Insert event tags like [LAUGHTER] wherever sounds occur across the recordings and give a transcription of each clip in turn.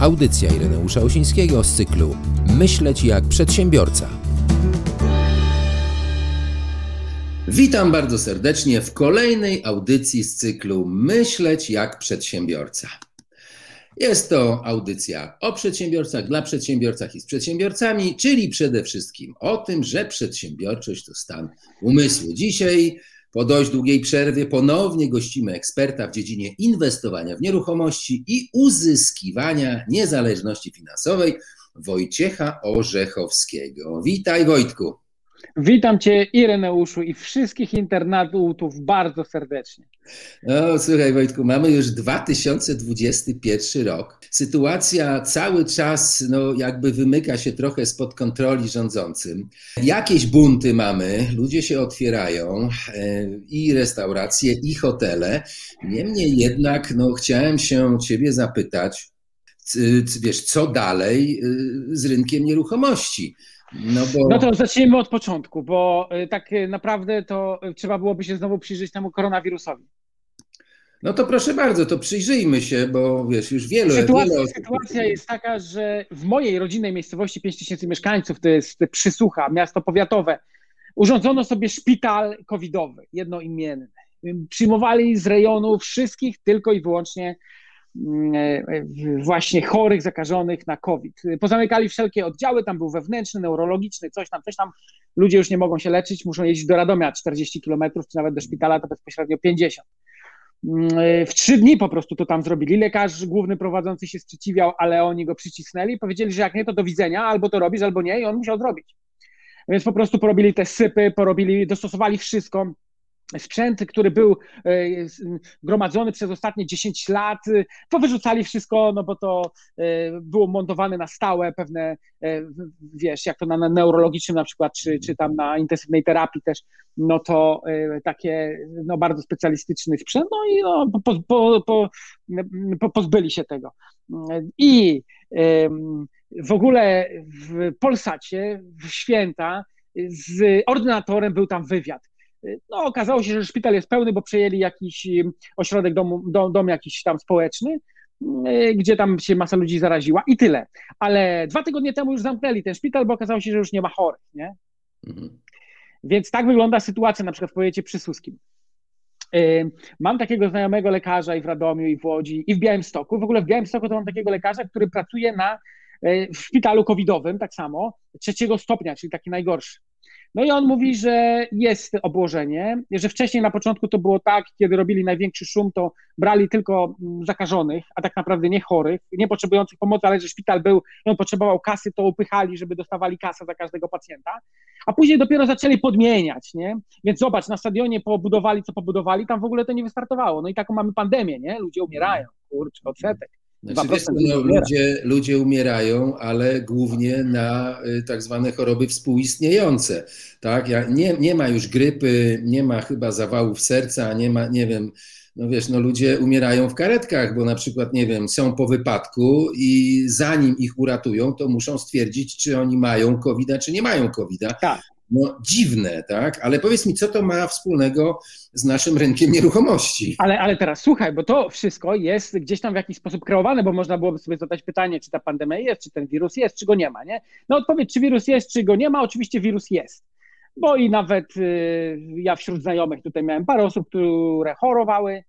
Audycja Ireneusza Osińskiego z cyklu Myśleć jak przedsiębiorca. Witam bardzo serdecznie w kolejnej audycji z cyklu Myśleć jak przedsiębiorca. Jest to audycja o przedsiębiorcach, dla przedsiębiorcach i z przedsiębiorcami, czyli przede wszystkim o tym, że przedsiębiorczość to stan umysłu. Dzisiaj po dość długiej przerwie ponownie gościmy eksperta w dziedzinie inwestowania w nieruchomości i uzyskiwania niezależności finansowej, Wojciecha Orzechowskiego. Witaj Wojtku. Witam Cię Ireneuszu i wszystkich internautów bardzo serdecznie. No, słuchaj Wojtku, mamy już 2021 rok. Sytuacja cały czas no, jakby wymyka się trochę spod kontroli rządzącym. Jakieś bunty mamy, ludzie się otwierają e, i restauracje, i hotele. Niemniej jednak no, chciałem się Ciebie zapytać, wiesz, co dalej y, z rynkiem nieruchomości? No, bo... no to zacznijmy od początku, bo y, tak y, naprawdę to trzeba byłoby się znowu przyjrzeć temu koronawirusowi. No to proszę bardzo, to przyjrzyjmy się, bo wiesz, już wiele... Sytuacja, wiele... sytuacja jest taka, że w mojej rodzinnej miejscowości 5 tysięcy mieszkańców, to jest Przysłucha, miasto powiatowe, urządzono sobie szpital covidowy, jednoimienny. Przyjmowali z rejonu wszystkich tylko i wyłącznie właśnie chorych, zakażonych na COVID. Pozamykali wszelkie oddziały, tam był wewnętrzny, neurologiczny, coś tam, coś tam. Ludzie już nie mogą się leczyć, muszą jeździć do Radomia 40 kilometrów, czy nawet do szpitala to bezpośrednio 50. W trzy dni po prostu to tam zrobili. Lekarz główny prowadzący się sprzeciwiał, ale oni go przycisnęli. Powiedzieli, że jak nie, to do widzenia, albo to robisz, albo nie, i on musiał zrobić. Więc po prostu porobili te sypy, porobili, dostosowali wszystko sprzęt, który był e, gromadzony przez ostatnie 10 lat, to wyrzucali wszystko, no bo to e, było montowane na stałe, pewne, e, wiesz, jak to na neurologicznym na przykład, czy, czy tam na intensywnej terapii też, no to takie no bardzo specjalistyczny sprzęt, no i no, po, po, po, pozbyli się tego. I w ogóle w Polsacie, w święta, z ordynatorem był tam wywiad no, okazało się, że szpital jest pełny, bo przejęli jakiś ośrodek domu, dom, dom jakiś tam społeczny, y, gdzie tam się masa ludzi zaraziła i tyle. Ale dwa tygodnie temu już zamknęli ten szpital, bo okazało się, że już nie ma chorych, nie? Mhm. Więc tak wygląda sytuacja na przykład w powiecie przysłuskim. Y, mam takiego znajomego lekarza i w Radomiu, i w Łodzi, i w Białymstoku. W ogóle w Białymstoku to mam takiego lekarza, który pracuje na, y, w szpitalu covidowym, tak samo, trzeciego stopnia, czyli taki najgorszy. No i on mówi, że jest obłożenie, że wcześniej na początku to było tak, kiedy robili największy szum, to brali tylko mm, zakażonych, a tak naprawdę nie chorych, nie potrzebujących pomocy, ale że szpital był on potrzebował kasy, to upychali, żeby dostawali kasę za każdego pacjenta, a później dopiero zaczęli podmieniać, nie? Więc zobacz, na stadionie pobudowali, co pobudowali, tam w ogóle to nie wystartowało. No i taką mamy pandemię, nie? Ludzie umierają, kurczę, odsetek. Znaczy, wiesz, no, ludzie, ludzie umierają, ale głównie na y, tak zwane choroby współistniejące. Tak? Ja, nie, nie ma już grypy, nie ma chyba zawałów serca, nie ma, nie wiem, no wiesz, no ludzie umierają w karetkach, bo na przykład, nie wiem, są po wypadku i zanim ich uratują, to muszą stwierdzić, czy oni mają covid czy nie mają covid Tak no, dziwne, tak? Ale powiedz mi, co to ma wspólnego z naszym rynkiem nieruchomości? Ale, ale teraz słuchaj, bo to wszystko jest gdzieś tam w jakiś sposób kreowane, bo można byłoby sobie zadać pytanie, czy ta pandemia jest, czy ten wirus jest, czy go nie ma, nie? No odpowiedź, czy wirus jest, czy go nie ma, oczywiście wirus jest. Bo i nawet y, ja wśród znajomych tutaj miałem parę osób, które chorowały,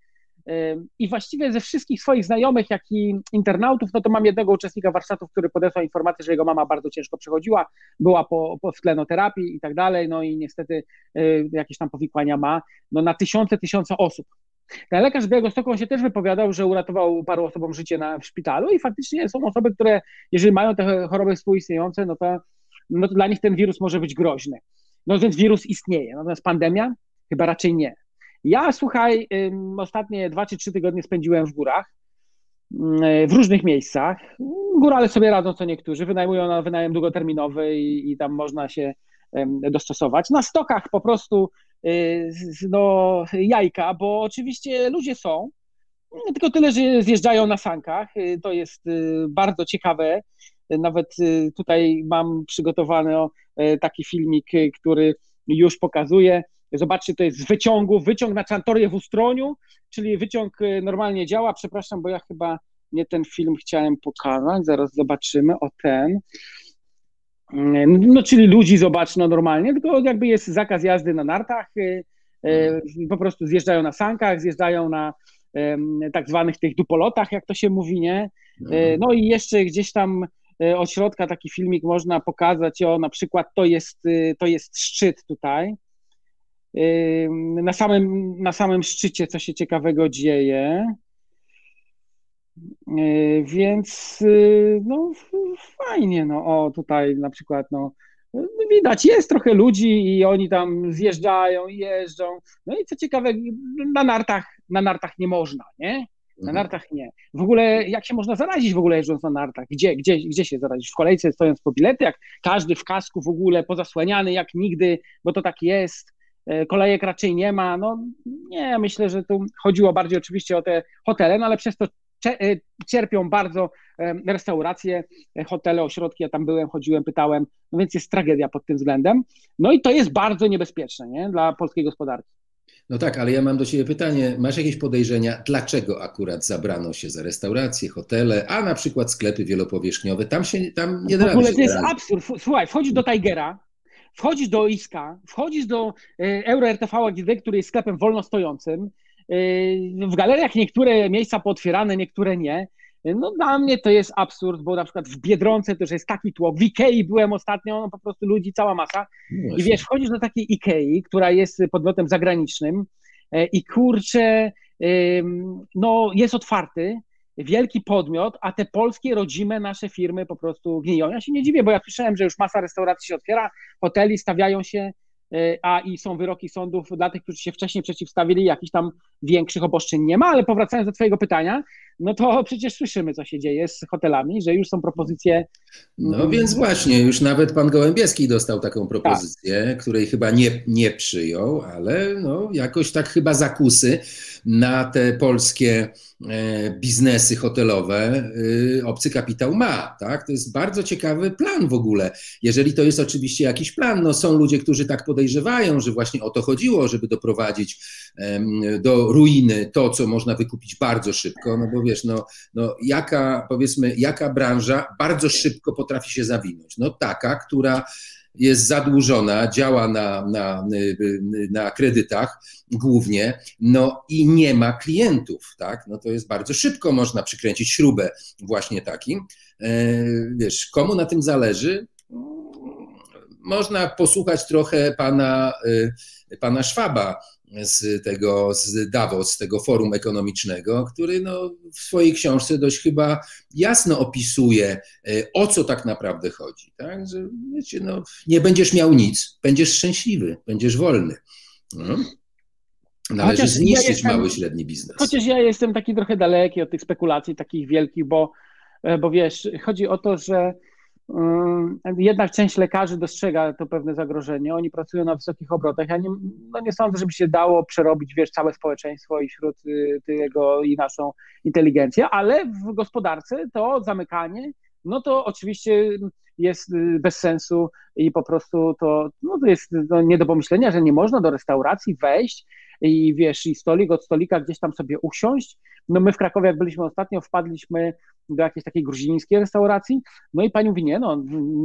i właściwie ze wszystkich swoich znajomych, jak i internautów, no to mam jednego uczestnika warsztatów, który podesłał informację, że jego mama bardzo ciężko przechodziła, była po, po w tlenoterapii i tak dalej, no i niestety y, jakieś tam powikłania ma, no na tysiące, tysiące osób. Ten lekarz z Białegostoku się też wypowiadał, że uratował paru osobom życie na, w szpitalu i faktycznie są osoby, które jeżeli mają te choroby współistniejące, no to, no to dla nich ten wirus może być groźny. No więc wirus istnieje, natomiast pandemia chyba raczej nie. Ja, słuchaj, ostatnie dwa czy trzy tygodnie spędziłem w górach, w różnych miejscach. Górale sobie radzą co niektórzy, wynajmują na wynajem długoterminowy i, i tam można się dostosować. Na stokach po prostu y, no, jajka, bo oczywiście ludzie są, tylko tyle, że zjeżdżają na sankach. Y, to jest y, bardzo ciekawe. Nawet tutaj mam przygotowany taki filmik, który już pokazuje, Zobaczcie, to jest z wyciągu, wyciąg na Czantorię w Ustroniu, czyli wyciąg y, normalnie działa, przepraszam, bo ja chyba nie ten film chciałem pokazać, zaraz zobaczymy, o ten. No, czyli ludzi zobacz, no normalnie, tylko jakby jest zakaz jazdy na nartach, y, y, po prostu zjeżdżają na sankach, zjeżdżają na tak zwanych tych dupolotach, jak to się mówi, nie? Y, no i jeszcze gdzieś tam od środka taki filmik można pokazać, o na przykład to jest, to jest szczyt tutaj, na samym, na samym szczycie co się ciekawego dzieje. E, więc y, no fajnie, no o tutaj na przykład no widać, jest trochę ludzi i oni tam zjeżdżają, jeżdżą. No i co ciekawe, na nartach, na nartach nie można, nie? Na mhm. nartach nie. W ogóle jak się można zarazić w ogóle jeżdżąc na nartach? Gdzie, gdzie, gdzie się zarazić? W kolejce stojąc po bilety, jak każdy w kasku w ogóle pozasłaniany jak nigdy, bo to tak jest. E, kolejek raczej nie ma. No nie, myślę, że tu chodziło bardziej oczywiście o te hotele, no ale przez to E, cierpią bardzo e, restauracje, hotele, ośrodki, ja tam byłem, chodziłem, pytałem, no więc jest tragedia pod tym względem. No i to jest bardzo niebezpieczne nie? dla polskiej gospodarki. No tak, ale ja mam do Ciebie pytanie. Masz jakieś podejrzenia, dlaczego akurat zabrano się za restauracje, hotele, a na przykład sklepy wielopowierzchniowe? Tam się tam nie da W ogóle to jest absurd. Słuchaj, wchodzisz do Tigera, wchodzisz do Iska, wchodzisz do Euro RTV AGD, który jest sklepem wolno stojącym, w galeriach niektóre miejsca potwierane, niektóre nie. No dla mnie to jest absurd, bo na przykład w Biedronce też jest taki tłok. W Ikei byłem ostatnio, no po prostu ludzi cała masa. No I wiesz, wchodzisz do takiej Ikei, która jest podmiotem zagranicznym e, i kurczę, no jest otwarty, wielki podmiot, a te polskie, rodzime nasze firmy po prostu gniją. Ja się nie dziwię, bo ja słyszałem, że już masa restauracji się otwiera, hoteli stawiają się E, a i są wyroki sądów dla tych, którzy się wcześniej przeciwstawili, jakichś tam większych obostrzeń nie ma, ale powracając do Twojego pytania, no to przecież słyszymy, co się dzieje z hotelami, że już są propozycje. No więc właśnie, już nawet pan Gołębieski dostał taką propozycję, tak. której chyba nie, nie przyjął, ale no jakoś tak chyba zakusy na te polskie e, biznesy hotelowe y, obcy kapitał ma, tak? To jest bardzo ciekawy plan w ogóle. Jeżeli to jest oczywiście jakiś plan, no są ludzie, którzy tak podejrzewają, że właśnie o to chodziło, żeby doprowadzić do ruiny to, co można wykupić bardzo szybko, no bo wiesz, no, no jaka, powiedzmy, jaka branża bardzo szybko potrafi się zawinąć? No taka, która jest zadłużona, działa na, na, na kredytach głównie, no i nie ma klientów, tak? No to jest bardzo szybko można przykręcić śrubę właśnie takim. E, wiesz, komu na tym zależy? Można posłuchać trochę pana, e, pana Szwaba, z tego, z Davos, z tego forum ekonomicznego, który no, w swojej książce dość chyba jasno opisuje, e, o co tak naprawdę chodzi. Tak? Że wiecie, no, nie będziesz miał nic, będziesz szczęśliwy, będziesz wolny. No. Należy chociaż zniszczyć ja jestem, mały, średni biznes. Chociaż ja jestem taki trochę daleki od tych spekulacji takich wielkich, bo, e, bo wiesz, chodzi o to, że jednak część lekarzy dostrzega to pewne zagrożenie. Oni pracują na wysokich obrotach. Ja nie, no nie sądzę, żeby się dało przerobić, wiesz, całe społeczeństwo i wśród y, tego i naszą inteligencję, ale w gospodarce to zamykanie, no to oczywiście jest y, bez sensu i po prostu to, no to jest no nie do pomyślenia, że nie można do restauracji wejść i wiesz, i stolik od stolika gdzieś tam sobie usiąść. No my w Krakowie, jak byliśmy ostatnio, wpadliśmy do jakiejś takiej gruzińskiej restauracji, no i pani mówi, nie no,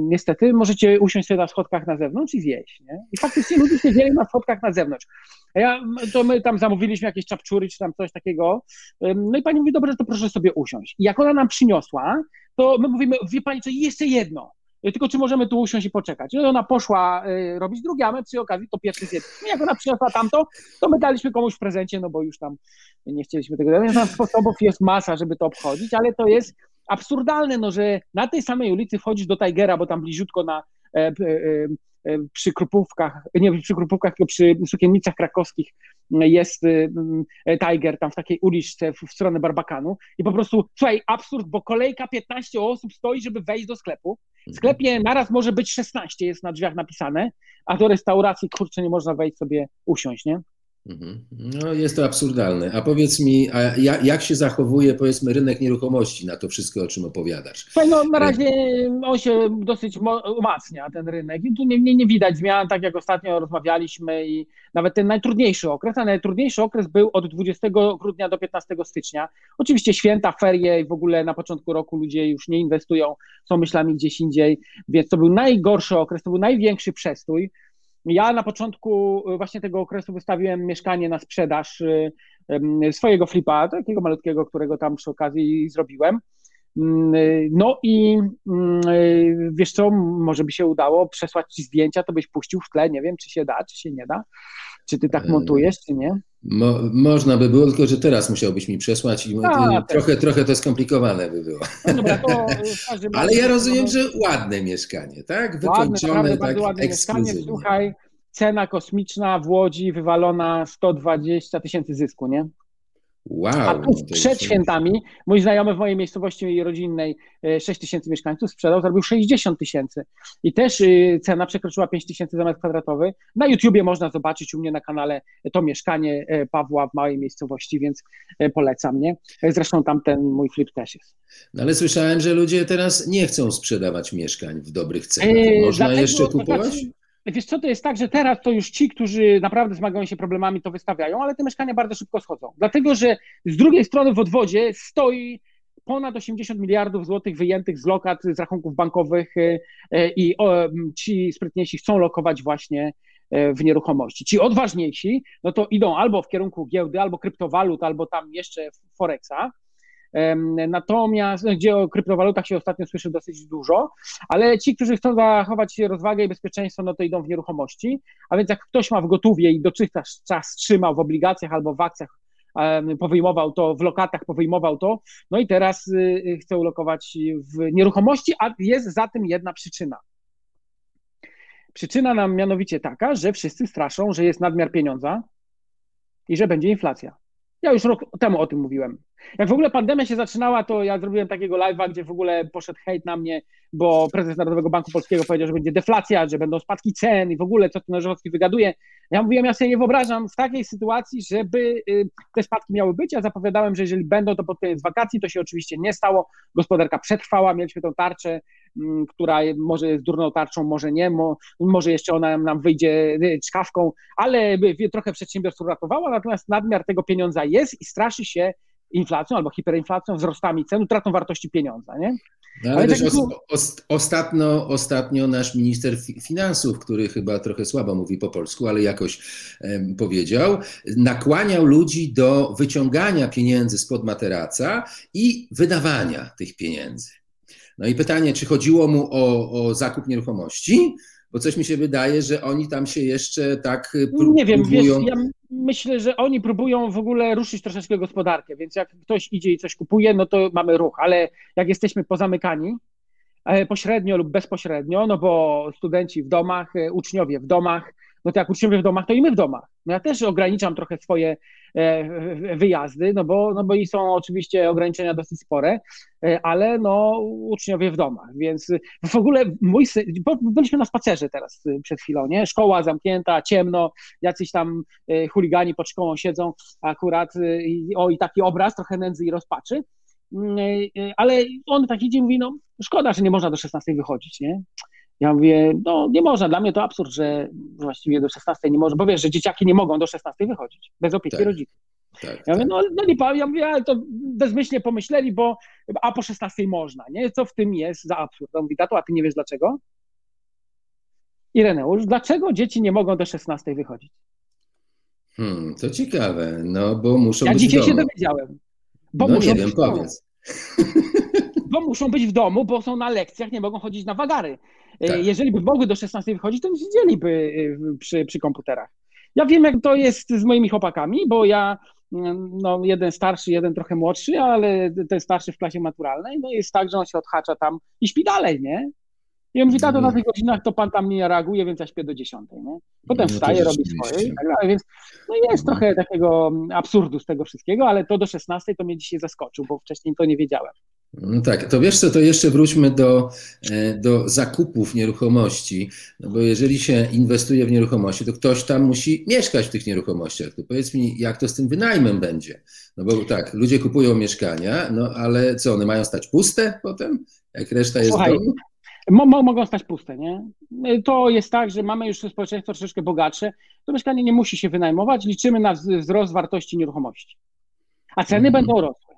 niestety możecie usiąść sobie na schodkach na zewnątrz i zjeść, nie? I faktycznie ludzie siedzieli na schodkach na zewnątrz. A ja, to my tam zamówiliśmy jakieś czapczury czy tam coś takiego, no i pani mówi, dobrze, to proszę sobie usiąść. I jak ona nam przyniosła, to my mówimy, wie pani co, jeszcze jedno. Tylko czy możemy tu usiąść i poczekać? No ona poszła y, robić drugie, a my przy okazji to pierwszy zjedliśmy. Jak ona przyniosła tamto, to my daliśmy komuś w prezencie, no bo już tam nie chcieliśmy tego dać. Tam sposobów jest masa, żeby to obchodzić, ale to jest absurdalne, no, że na tej samej ulicy wchodzisz do Tigera, bo tam bliziutko na e, e, e, przy Krupówkach, nie przy Krupówkach, tylko przy sukiennicach krakowskich jest Tiger tam w takiej uliczce w, w stronę Barbakanu i po prostu, słuchaj, absurd, bo kolejka 15 osób stoi, żeby wejść do sklepu, w sklepie naraz może być 16, jest na drzwiach napisane, a do restauracji, kurczę, nie można wejść sobie usiąść, nie? Mhm. No, jest to absurdalne. A powiedz mi, a jak się zachowuje, powiedzmy, rynek nieruchomości na to wszystko, o czym opowiadasz? No, na razie on się dosyć umacnia, ten rynek. I tu nie, nie, nie widać zmian, tak jak ostatnio rozmawialiśmy i nawet ten najtrudniejszy okres, a najtrudniejszy okres był od 20 grudnia do 15 stycznia. Oczywiście święta, ferie i w ogóle na początku roku ludzie już nie inwestują, są myślami gdzieś indziej, więc to był najgorszy okres, to był największy przestój. Ja na początku y, właśnie tego okresu wystawiłem mieszkanie na sprzedaż y, swojego flipa, takiego malutkiego, którego tam przy okazji zrobiłem. Mm, y, no i mm, wiesz co, może by się udało przesłać ci zdjęcia, to byś puścił w tle, nie wiem, czy się da, czy się nie da, czy ty tak montujesz, czy nie? Mo, można by było, tylko że teraz musiałbyś mi przesłać i A, trochę, trochę to skomplikowane by było. No dobra, to [LAUGHS] Ale ja rozumiem, że ładne mieszkanie, tak? Wykończone, ładne, tak ładne mieszkanie, słuchaj, cena kosmiczna w Łodzi wywalona 120 tysięcy zysku, nie? Wow. A przed świętami mój znajomy w mojej miejscowości rodzinnej 6 e, tysięcy mieszkańców sprzedał, zrobił 60 tysięcy. I też y, cena przekroczyła 5 tysięcy za metr kwadratowy. Na YouTubie można zobaczyć u mnie na kanale to mieszkanie e, Pawła w małej miejscowości, więc e, polecam, nie? Zresztą tam ten mój flip też jest. No ale słyszałem, że ludzie teraz nie chcą sprzedawać mieszkań w dobrych cenach. Można Dlatego, jeszcze kupować? Wiesz co, to jest tak, że teraz to już ci, którzy naprawdę zmagają się problemami, to wystawiają, ale te mieszkania bardzo szybko schodzą. Dlatego, że z drugiej strony w odwodzie stoi ponad 80 miliardów złotych wyjętych z lokat, z rachunków bankowych e, e, i ci sprytniejsi chcą lokować właśnie e, w nieruchomości. Ci odważniejsi, no to idą albo w kierunku giełdy, albo kryptowalut, albo tam jeszcze Forexa, Natomiast, gdzie o kryptowalutach się ostatnio słyszy dosyć dużo, ale ci, którzy chcą zachować rozwagę i bezpieczeństwo, no to idą w nieruchomości. A więc jak ktoś ma w gotówie i dotychczas trzymał w obligacjach albo w akcjach, powyjmował to, w lokatach powyjmował to, no i teraz y, y, chce ulokować w nieruchomości, a jest za tym jedna przyczyna. Przyczyna nam mianowicie taka, że wszyscy straszą, że jest nadmiar pieniądza i że będzie inflacja. Ja już rok temu o tym mówiłem. Jak w ogóle pandemia się zaczynała, to ja zrobiłem takiego live'a, gdzie w ogóle poszedł hejt na mnie, bo prezes Narodowego Banku Polskiego powiedział, że będzie deflacja, że będą spadki cen i w ogóle co tu Nożowski wygaduje. Ja mówiłem, ja sobie nie wyobrażam w takiej sytuacji, żeby y, te spadki miały być. Ja zapowiadałem, że jeżeli będą, to pod koniec wakacji. To się oczywiście nie stało. Gospodarka przetrwała, mieliśmy tą tarczę, która może jest durną tarczą, może nie, może jeszcze ona nam wyjdzie y, czkawką, ale trochę przedsiębiorstw uratowała, natomiast nadmiar tego pieniądza jest i straszy się inflacją albo hiperinflacją, wzrostami cen, utratą wartości pieniądza, nie? No, ale, ale też tak, os, ostatnio, ostatnio nasz minister finansów, który chyba trochę słabo mówi po polsku, ale jakoś um, powiedział, nakłaniał ludzi do wyciągania pieniędzy spod materaca i wydawania tych pieniędzy. No i pytanie, czy chodziło mu o, o zakup nieruchomości, bo coś mi się wydaje, że oni tam się jeszcze tak próbują... Nie wiem, wiesz, ja myślę, że oni próbują w ogóle ruszyć troszeczkę gospodarkę, więc jak ktoś idzie i coś kupuje, no to mamy ruch, ale jak jesteśmy pozamykani, e, pośrednio lub bezpośrednio, no bo studenci w domach, e, uczniowie w domach, no to jak uczniowie w domach, to i my w domach. No ja też ograniczam trochę swoje e, wyjazdy, no bo, no bo i są oczywiście ograniczenia dosyć spore, e, ale no uczniowie w domach, więc w ogóle mój syn, byliśmy na spacerze teraz e, przed chwilą, nie? Szkoła zamknięta, ciemno, jacyś tam chuligani pod szkołą siedzą akurat, o i taki obraz, trochę nędzy i rozpaczy, mm, ale on tak idzie i mówi, no szkoda, że nie można do 16 wychodzić, nie? Ja mówię, no nie można, dla mnie to absurd, że właściwie do 16 nie może, bo wiesz, że dzieciaki nie mogą do 16 wychodzić, bez opieki tak. rodziców. Tak, ja mówię, tak. no, no nie powiem, ja mówię, ale to bezmyślnie pomyśleli, bo a po 16 można, nie? Co w tym jest za absurd? On mówi, tato, a ty nie wiesz dlaczego? Ireneusz, dlaczego dzieci nie mogą do 16 wychodzić? Hmm, to ciekawe, no bo muszą ja być dzisiaj się dowiedziałem. Bo no muszą nie wiem, powiedz. [LAUGHS] Bo muszą być w domu, bo są na lekcjach, nie mogą chodzić na wagary. E, tak. Jeżeli by mogły do 16 wychodzić, to nie siedzieliby e, przy, przy komputerach. Ja wiem, jak to jest z moimi chłopakami, bo ja, mm, no, jeden starszy, jeden trochę młodszy, ale ten starszy w klasie maturalnej, no jest tak, że on się odhacza tam i śpi dalej, nie? I on mówi, tato, na tych godzinach to pan tam nie reaguje, więc ja śpię do 10, nie? Potem no wstaje, robi swoje i tak dalej, więc no jest no. trochę takiego absurdu z tego wszystkiego, ale to do 16 to mnie dzisiaj zaskoczył, bo wcześniej to nie wiedziałem. No tak, to wiesz co, to jeszcze wróćmy do, e, do zakupów nieruchomości, no bo jeżeli się inwestuje w nieruchomości, to ktoś tam musi mieszkać w tych nieruchomościach. To powiedz mi, jak to z tym wynajmem będzie? No bo tak, ludzie kupują mieszkania, no ale co, one mają stać puste potem, jak reszta jest Słuchaj, domu? Mo mogą stać puste, nie? To jest tak, że mamy już społeczeństwo troszeczkę bogatsze, to mieszkanie nie musi się wynajmować, liczymy na wzrost wartości nieruchomości. A ceny -hmm. będą rosły.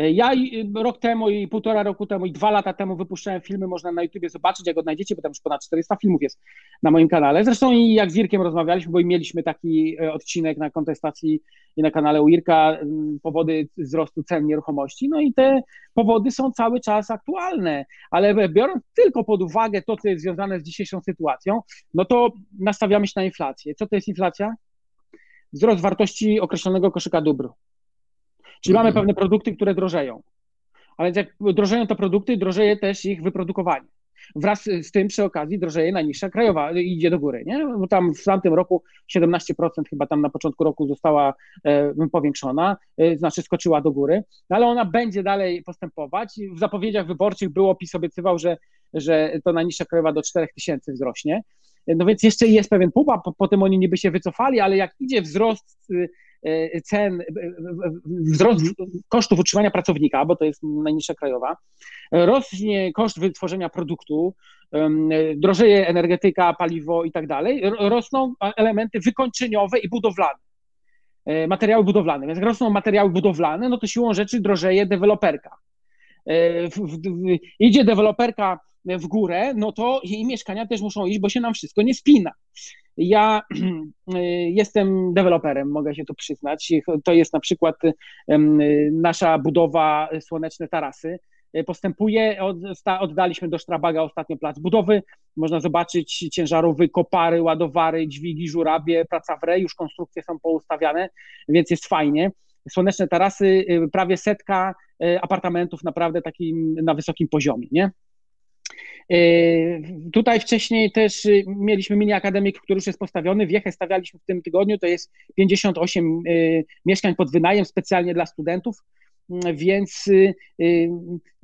E, ja rok temu i półtora roku temu i dwa lata temu wypuszczałem filmy, można na YouTubie zobaczyć, jak odnajdziecie, bo tam już ponad 400 filmów jest na moim kanale. Zresztą i jak z Irkiem rozmawialiśmy, bo i mieliśmy taki e, odcinek na kontestacji i na kanale u Irka, powody wzrostu cen nieruchomości, no i te powody są cały czas aktualne, ale biorąc tylko pod uwagę to, co jest związane z dzisiejszą sytuacją, no to nastawiamy się na inflację. Co to jest inflacja? Wzrost wartości określonego koszyka dóbr. Czyli mamy pewne produkty, które drożeją. Ale jak drożeją te produkty, drożeje też ich wyprodukowanie. Wraz z tym przy okazji drożeje najniższa krajowa, idzie do góry, nie? Bo tam w tamtym roku 17% chyba tam na początku roku została e, powiększona, e, znaczy skoczyła do góry, no ale ona będzie dalej postępować. W zapowiedziach wyborczych było, PiS obiecywał, że, że to najniższa krajowa do 4000 wzrośnie. No więc jeszcze jest pewien pułap, po, po tym oni niby się wycofali, ale jak idzie wzrost E, cen, e, wzrost kosztów utrzymania pracownika, bo to jest najniższa krajowa, rośnie koszt wytworzenia produktu, drożeje energetyka, paliwo i tak dalej, rosną elementy wykończeniowe i budowlane e, materiały budowlane. Więc jak rosną materiały budowlane, no to siłą rzeczy drożeje deweloperka. Idzie deweloperka w górę, no to jej mieszkania też muszą iść, bo się nam wszystko nie spina. Ja [CLEARS THROAT] jestem deweloperem, mogę się tu przyznać. To jest na przykład nasza budowa Słoneczne Tarasy. Postępuje, oddaliśmy do Sztrabaga ostatnio plac budowy. Można zobaczyć ciężarowy, kopary, ładowary, dźwigi, żurabie, praca w re, już konstrukcje są poustawiane, więc jest fajnie. Słoneczne Tarasy, y, prawie setka y, apartamentów naprawdę takim na wysokim poziomie, nie? E, tutaj wcześniej też y, mieliśmy mini akademik, który już jest postawiony. Wiechę stawialiśmy w tym tygodniu. To jest 58 y, mieszkań pod wynajem specjalnie dla studentów. Więc y,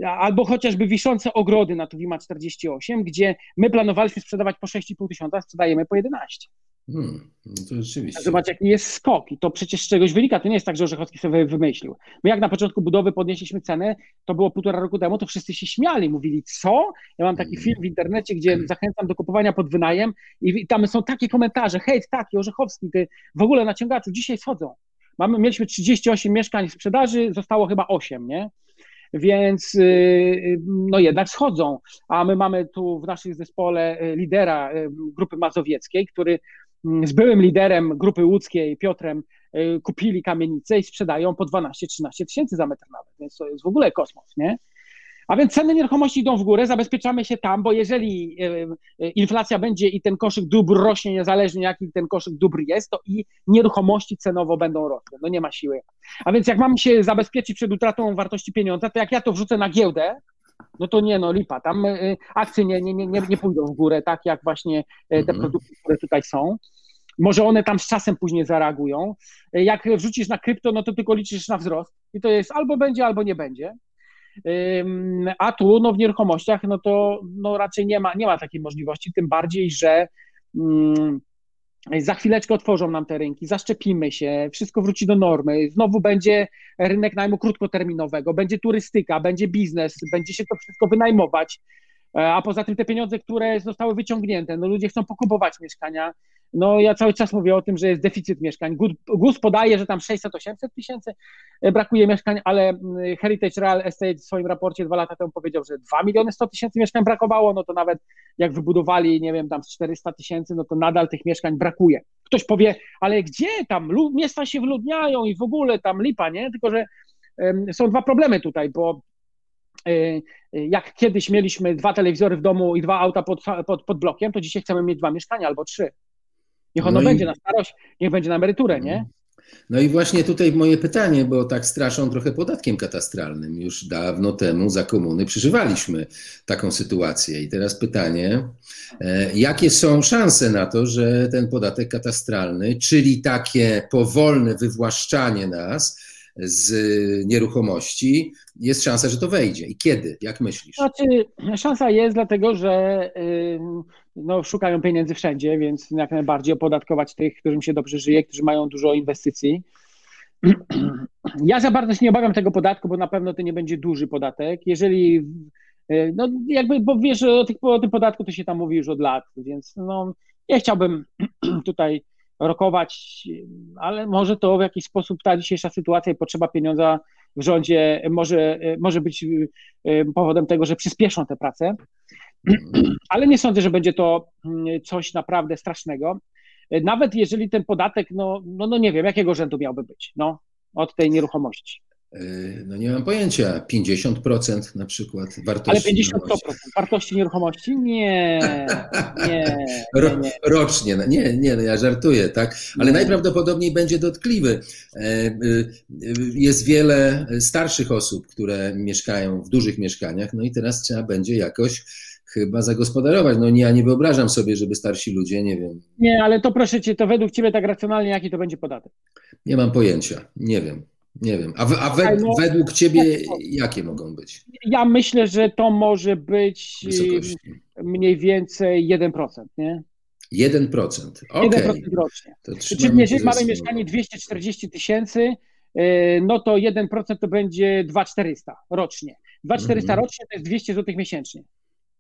albo chociażby wiszące ogrody na Tuwima 48, gdzie my planowaliśmy sprzedawać po 6,5 tysiąca, sprzedajemy po 11. Hmm, no to rzeczywiście. Zobacz, jaki jest skok i to przecież z czegoś wynika. To nie jest tak, że Orzechowski sobie wymyślił. My jak na początku budowy podnieśliśmy cenę, to było półtora roku temu, to wszyscy się śmiali, mówili, co? Ja mam taki film w internecie, gdzie hmm. zachęcam do kupowania pod wynajem i tam są takie komentarze, hej, taki, Orzechowski, ty w ogóle na ciągaczu dzisiaj schodzą. Mamy, mieliśmy 38 mieszkań w sprzedaży, zostało chyba 8, nie? więc y, y, no jednak schodzą. A my mamy tu w naszym zespole y, lidera grupy mazowieckiej, który z byłym liderem grupy łódzkiej, Piotrem, kupili kamienicę i sprzedają po 12-13 tysięcy za metr nawet, więc to jest w ogóle kosmos, nie? A więc ceny nieruchomości idą w górę, zabezpieczamy się tam, bo jeżeli inflacja będzie i ten koszyk dóbr rośnie, niezależnie jaki ten koszyk dóbr jest, to i nieruchomości cenowo będą rosły. No nie ma siły. A więc jak mam się zabezpieczyć przed utratą wartości pieniądza, to jak ja to wrzucę na giełdę, no to nie, no lipa, tam y, akcje nie, nie, nie, nie pójdą w górę, tak jak właśnie y, te mhm. produkty, które tutaj są. Może one tam z czasem później zareagują. Y, jak wrzucisz na krypto, no to tylko liczysz na wzrost i to jest albo będzie, albo nie będzie. A tu no, w nieruchomościach, no to no, raczej nie ma, nie ma takiej możliwości, tym bardziej, że za chwileczkę otworzą nam te rynki, zaszczepimy się, wszystko wróci do normy, znowu będzie rynek najmu krótkoterminowego, będzie turystyka, będzie biznes, będzie się to wszystko wynajmować, e, a poza tym te pieniądze, które zostały wyciągnięte, no ludzie chcą pokupować mieszkania, no ja cały czas mówię o tym, że jest deficyt mieszkań. GUS podaje, że tam 600-800 tysięcy e, brakuje mieszkań, ale mm, Heritage Real Estate w swoim raporcie dwa lata temu powiedział, że 2 miliony 100 tysięcy mieszkań brakowało, no to nawet jak wybudowali, nie wiem, tam 400 tysięcy, no to nadal tych mieszkań brakuje. Ktoś powie, ale gdzie tam? Miasta się wyludniają i w ogóle tam lipa, nie? Tylko, że są dwa problemy tutaj, bo e, e, jak kiedyś mieliśmy dwa telewizory w domu i dwa auta pod, pod, pod blokiem, to dzisiaj chcemy mieć dwa mieszkania albo trzy. Niech ono no będzie i... na starość, niech będzie na emeryturę, nie? No i właśnie tutaj moje pytanie, bo tak straszą trochę podatkiem katastralnym. Już dawno temu za komuny przeżywaliśmy taką sytuację. I teraz pytanie, e, jakie są szanse na to, że ten podatek katastralny, czyli takie powolne wywłaszczanie nas, z nieruchomości, jest szansa, że to wejdzie. I kiedy? Jak myślisz? Znaczy, szansa jest, dlatego że no, szukają pieniędzy wszędzie, więc jak najbardziej opodatkować tych, którym się dobrze żyje, którzy mają dużo inwestycji. [CLEARS THROAT] Ja za bardzo się nie obawiam tego podatku, bo na pewno to nie będzie duży podatek. Jeżeli, no jakby, bo wiesz, o, tych, o tym podatku to się tam mówi już od lat, więc no, nie chciałbym [CLEARS THROAT] tutaj rokować, ale może to w jakiś sposób ta dzisiejsza sytuacja i potrzeba pieniądza w rządzie może, może być e, powodem tego, że przyspieszą te prace. [CLEARS THROAT] Ale nie sądzę, że będzie to mm, coś naprawdę strasznego. Nawet jeżeli ten podatek, no, no, no nie wiem, jakiego rzędu miałby być no, od tej nieruchomości. Yy, no nie mam pojęcia, 50% na przykład wartości. Ale 50% wartości nieruchomości? Nie, nie, nie, [LAUGHS] nie. Rocznie, no nie, nie, no ja żartuję, tak? Ale nie. najprawdopodobniej będzie dotkliwy. E, y, y, jest wiele starszych osób, które mieszkają w dużych mieszkaniach, no i teraz trzeba będzie jakoś chyba zagospodarować. No nie, ja nie wyobrażam sobie, żeby starsi ludzie, nie wiem. Nie, ale to proszę cię, to według ciebie tak racjonalnie, jaki to będzie podatek? Nie mam pojęcia, nie wiem. Nie wiem. A, a we, no, według Ciebie jakie mogą być? Ja myślę, że to może być Wysokości. mniej więcej 1%, nie? 1%. Okay. 1% rocznie. Czyli jeżeli mamy mieszkanie 240 tysięcy, y, no to 1% to będzie 2400 rocznie. 2400 mm -hmm. rocznie to jest 200 zł miesięcznie.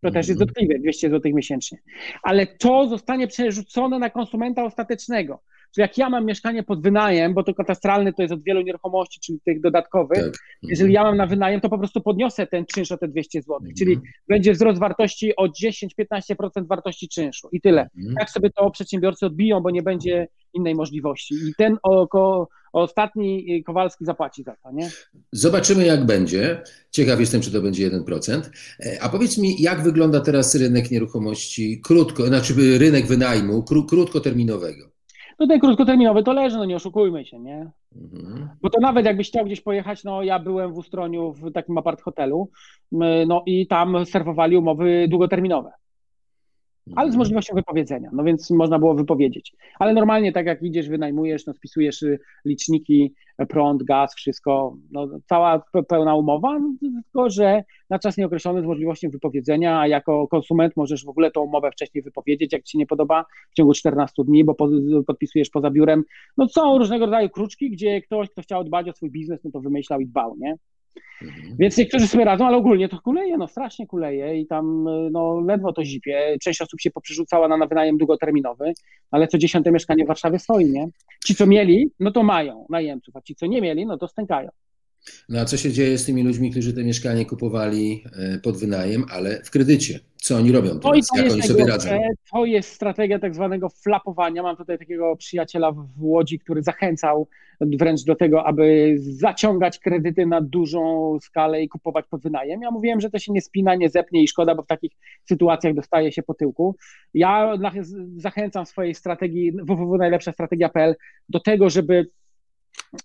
To też jest mhm. dotkliwe, 200 zł miesięcznie. Ale to zostanie przerzucone na konsumenta ostatecznego. Czyli jak ja mam mieszkanie pod wynajem, bo to katastralny to jest od wielu nieruchomości, czyli tych dodatkowych, tak. jeżeli ja mam na wynajem, to po prostu podniosę ten czynsz o te 200 zł, mhm. czyli będzie wzrost wartości o 10-15% wartości czynszu i tyle. Mhm. Jak sobie to przedsiębiorcy odbiją, bo nie będzie innej możliwości. I ten oko, ostatni Kowalski zapłaci za to, nie? Zobaczymy, jak będzie. Ciekaw jestem, czy to będzie 1%. E, a powiedz mi, jak wygląda teraz rynek nieruchomości krótko, znaczy rynek wynajmu krótkoterminowego? No ten krótkoterminowy to leży, no nie oszukujmy się, nie? Mhm. Bo to nawet jakbyś chciał gdzieś pojechać, no ja byłem w Ustroniu w takim apart hotelu, no i tam serwowali umowy długoterminowe ale z mhm. możliwością wypowiedzenia, no więc można było wypowiedzieć. Ale normalnie tak jak idziesz, wynajmujesz, no spisujesz y, liczniki, prąd, gaz, wszystko, no cała pełna umowa, no, tylko że na czas nieokreślony z możliwością wypowiedzenia, a jako konsument możesz w ogóle tą umowę wcześniej wypowiedzieć, jak ci się nie podoba, w ciągu 14 dni, bo podpisujesz poza biurem. No są różnego rodzaju kruczki, gdzie ktoś, kto chciał dbać o swój biznes, no to wymyślał i dbał, nie? Mhm. Więc niektórzy sobie radzą, ale ogólnie to kuleje, no strasznie kuleje i tam no, ledwo to zipie. Część osób się poprzerzucała na, na wynajem długoterminowy, ale co dziesiąte mieszkanie w Warszawie stoi, nie? Ci, co mieli, no to mają najemców, a ci, co nie mieli, no to stękają. No a co się dzieje z tymi ludźmi, którzy te mieszkanie kupowali e, pod wynajem, ale w kredycie? Co oni robią teraz? Jak oni sobie radzą? To jest strategia tak zwanego flapowania. Mam tutaj takiego przyjaciela w Łodzi, który zachęcał wręcz do tego, aby zaciągać kredyty na dużą skalę i kupować pod wynajem. Ja mówiłem, że to się nie spina, nie zepnie i szkoda, bo w takich sytuacjach dostaje się po tyłku. Ja zachęcam swojej strategii www.najlepszastrategia.pl do tego, żeby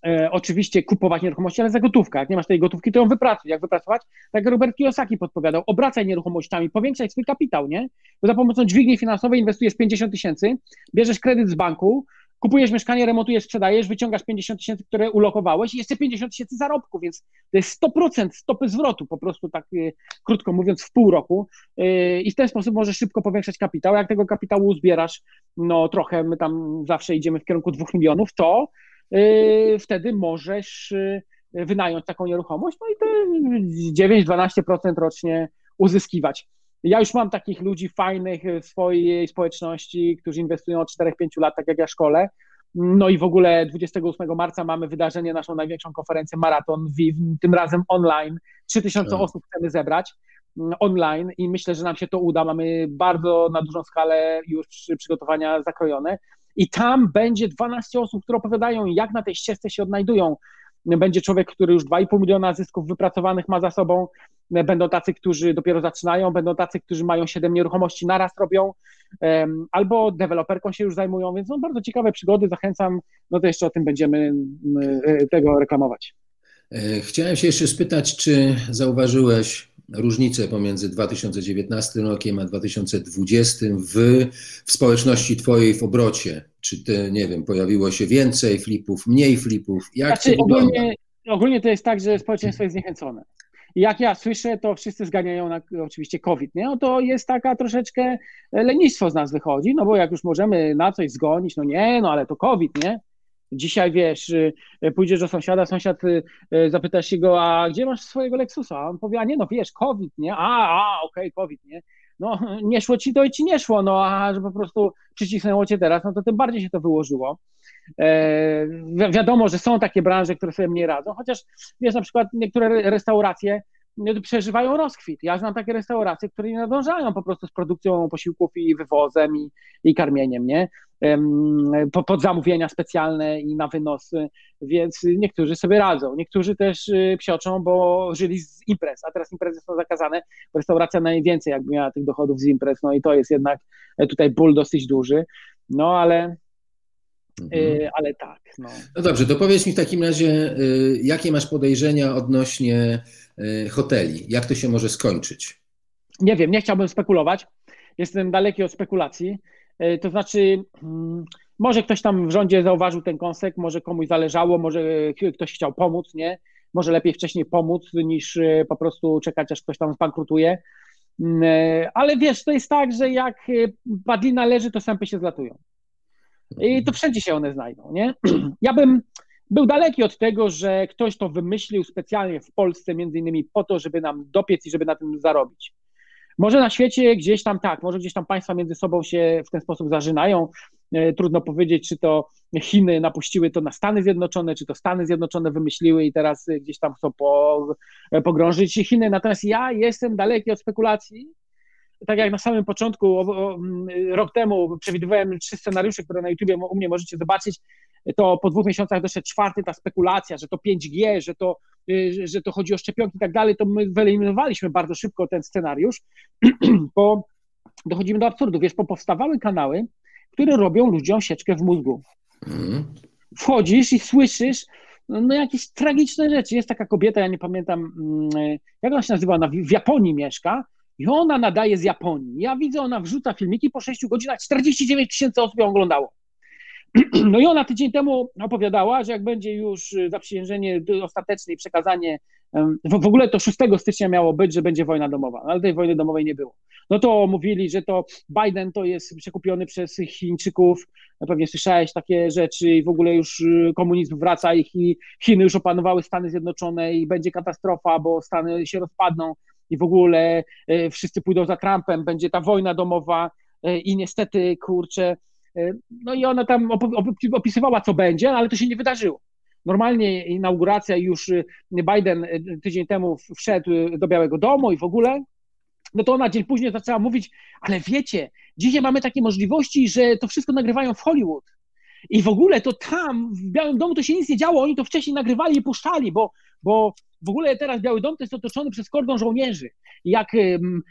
e, oczywiście kupować nieruchomości, ale za gotówkę. Jak nie masz tej gotówki, to ją wypracuj. Jak wypracować? Tak jak Robert Kiyosaki podpowiadał, obracaj nieruchomościami, powiększaj swój kapitał, nie? Bo za pomocą dźwigni finansowej inwestujesz 50 tysięcy, bierzesz kredyt z banku, kupujesz mieszkanie, remontujesz, sprzedajesz, wyciągasz 50 tysięcy, które ulokowałeś i jeszcze 50 tysięcy zarobku, więc to jest 100% stopy zwrotu, po prostu tak y, krótko mówiąc, w pół roku y, i w ten sposób możesz szybko powiększać kapitał. Jak tego kapitału uzbierasz, no trochę, my tam zawsze idziemy w kierunku 2 milionów, to wtedy możesz wynająć taką nieruchomość, no i te 9-12% rocznie uzyskiwać. Ja już mam takich ludzi fajnych w swojej społeczności, którzy inwestują od 4-5 lat, tak jak ja szkole. No i w ogóle 28 marca mamy wydarzenie, naszą największą konferencję Maraton WIW, tym razem online. 3000 tak. osób chcemy zebrać mm, online i myślę, że nam się to uda. Mamy bardzo na dużą skalę już przygotowania zakrojone. I tam będzie 12 osób, które opowiadają, jak na tej ścieżce się odnajdują. Będzie człowiek, który już 2,5 miliona zysków wypracowanych ma za sobą, będą tacy, którzy dopiero zaczynają, będą tacy, którzy mają 7 nieruchomości naraz robią, albo deweloperką się już zajmują, więc no bardzo ciekawe przygody, zachęcam, no to jeszcze o tym będziemy e, tego reklamować. E, chciałem się jeszcze spytać, czy zauważyłeś różnicę pomiędzy 2019 rokiem a 2020 w, w społeczności Twojej w obrocie? Czy te, nie wiem, pojawiło się więcej flipów, mniej flipów? Jak znaczy, to wygląda? Ogólnie ogólnie to jest tak, że społeczeństwo jest zniechęcone. I jak ja słyszę, to wszyscy zganiają na oczywiście COVID, nie? No to jest taka troszeczkę lenistwo z nas wychodzi, no bo jak już możemy na coś zgonić, no nie, no ale to COVID, nie? Dzisiaj wiesz, y, pójdziesz do sąsiada, sąsiad y, y, zapytasz się go, a gdzie masz swojego Lexusa? A on powie, a nie, no wiesz, COVID, nie? A, a, okej, okay, COVID, nie? No, [LAUGHS] nie szło ci to i ci nie szło, no a że po prostu przycisnęło cię teraz, no to tym bardziej się to wyłożyło. E, wi wiadomo, że są takie branże, które sobie mniej radzą, chociaż wiesz, na przykład niektóre restauracje przeżywają rozkwit. Ja znam takie restauracje, które nie nadążają po prostu z produkcją posiłków i wywozem i, i karmieniem, nie? Pod zamówienia specjalne i na wynosy, więc niektórzy sobie radzą. Niektórzy też y, psioczą, bo żyli z imprez, a teraz imprezy są zakazane. Restauracja najwięcej jakby miała tych dochodów z imprez, no i to jest jednak e, tutaj ból dosyć duży. No ale Mhm. Y, ale tak. No. no dobrze, to powiedz mi w takim razie, y, jakie masz podejrzenia odnośnie hoteli? Jak to się może skończyć? Nie wiem, nie chciałbym spekulować. Jestem daleki od spekulacji. To znaczy, mm, może ktoś tam w rządzie zauważył ten kąsek, może komuś zależało, może ktoś chciał pomóc, nie? Może lepiej wcześniej pomóc, niż po prostu czekać, aż ktoś tam zbankrutuje. Mm, ale wiesz, to jest tak, że jak padlina leży, to sępy się zlatują. I to wszędzie się one znajdą, nie? [CLEARS THROAT] Ja bym był daleki od tego, że ktoś to wymyślił specjalnie w Polsce, między innymi po to, żeby nam dopiec i żeby na tym zarobić. Może na świecie gdzieś tam tak, może gdzieś tam państwa między sobą się w ten sposób zażynają. E, trudno powiedzieć, czy to Chiny napuściły to na Stany Zjednoczone, czy to Stany Zjednoczone wymyśliły i teraz gdzieś tam chcą po, e, pogrążyć Chiny. Natomiast ja jestem daleki od spekulacji tak jak na samym początku, o, o, rok temu przewidywałem trzy scenariusze, które na YouTubie u mnie możecie zobaczyć, to po dwóch miesiącach doszedł czwarty, ta spekulacja, że to 5G, że to, że to chodzi o szczepionki i tak dalej, to my wyeliminowaliśmy bardzo szybko ten scenariusz, [CLEARS THROAT] bo dochodzimy do absurdu. Wiesz, bo powstawały kanały, które robią ludziom sieczkę w mózgu. Mhm. Wchodzisz i słyszysz no jakieś tragiczne rzeczy. Jest taka kobieta, ja nie pamiętam, mm, jak ona się nazywa, ona w Japonii mieszka, i ona nadaje z Japonii. Ja widzę, ona wrzuca filmiki, po 6 godzinach 49 tysięcy osób ją oglądało. [CLEARS THROAT] No i ona tydzień temu opowiadała, że jak będzie już zaprzysiężenie ostateczne i przekazanie, w ogóle to 6 stycznia miało być, że będzie wojna domowa, ale tej wojny domowej nie było. No to mówili, że to Biden to jest przekupiony przez Chińczyków, pewnie słyszałeś takie rzeczy i w ogóle już komunizm wraca i Chiny już opanowały Stany Zjednoczone i będzie katastrofa, bo Stany się rozpadną i w ogóle wszyscy pójdą za Trumpem, będzie ta wojna domowa i niestety, kurczę, no i ona tam opisywała, co będzie, ale to się nie wydarzyło. Normalnie inauguracja już Biden tydzień temu wszedł do Białego Domu i w ogóle, no to ona dzień później zaczęła mówić, ale wiecie, dzisiaj mamy takie możliwości, że to wszystko nagrywają w Hollywood. I w ogóle to tam, w Białym Domu to się nic nie działo, oni to wcześniej nagrywali i puszczali, bo, bo w ogóle teraz Biały Dom to jest otoczony przez kordon żołnierzy. jak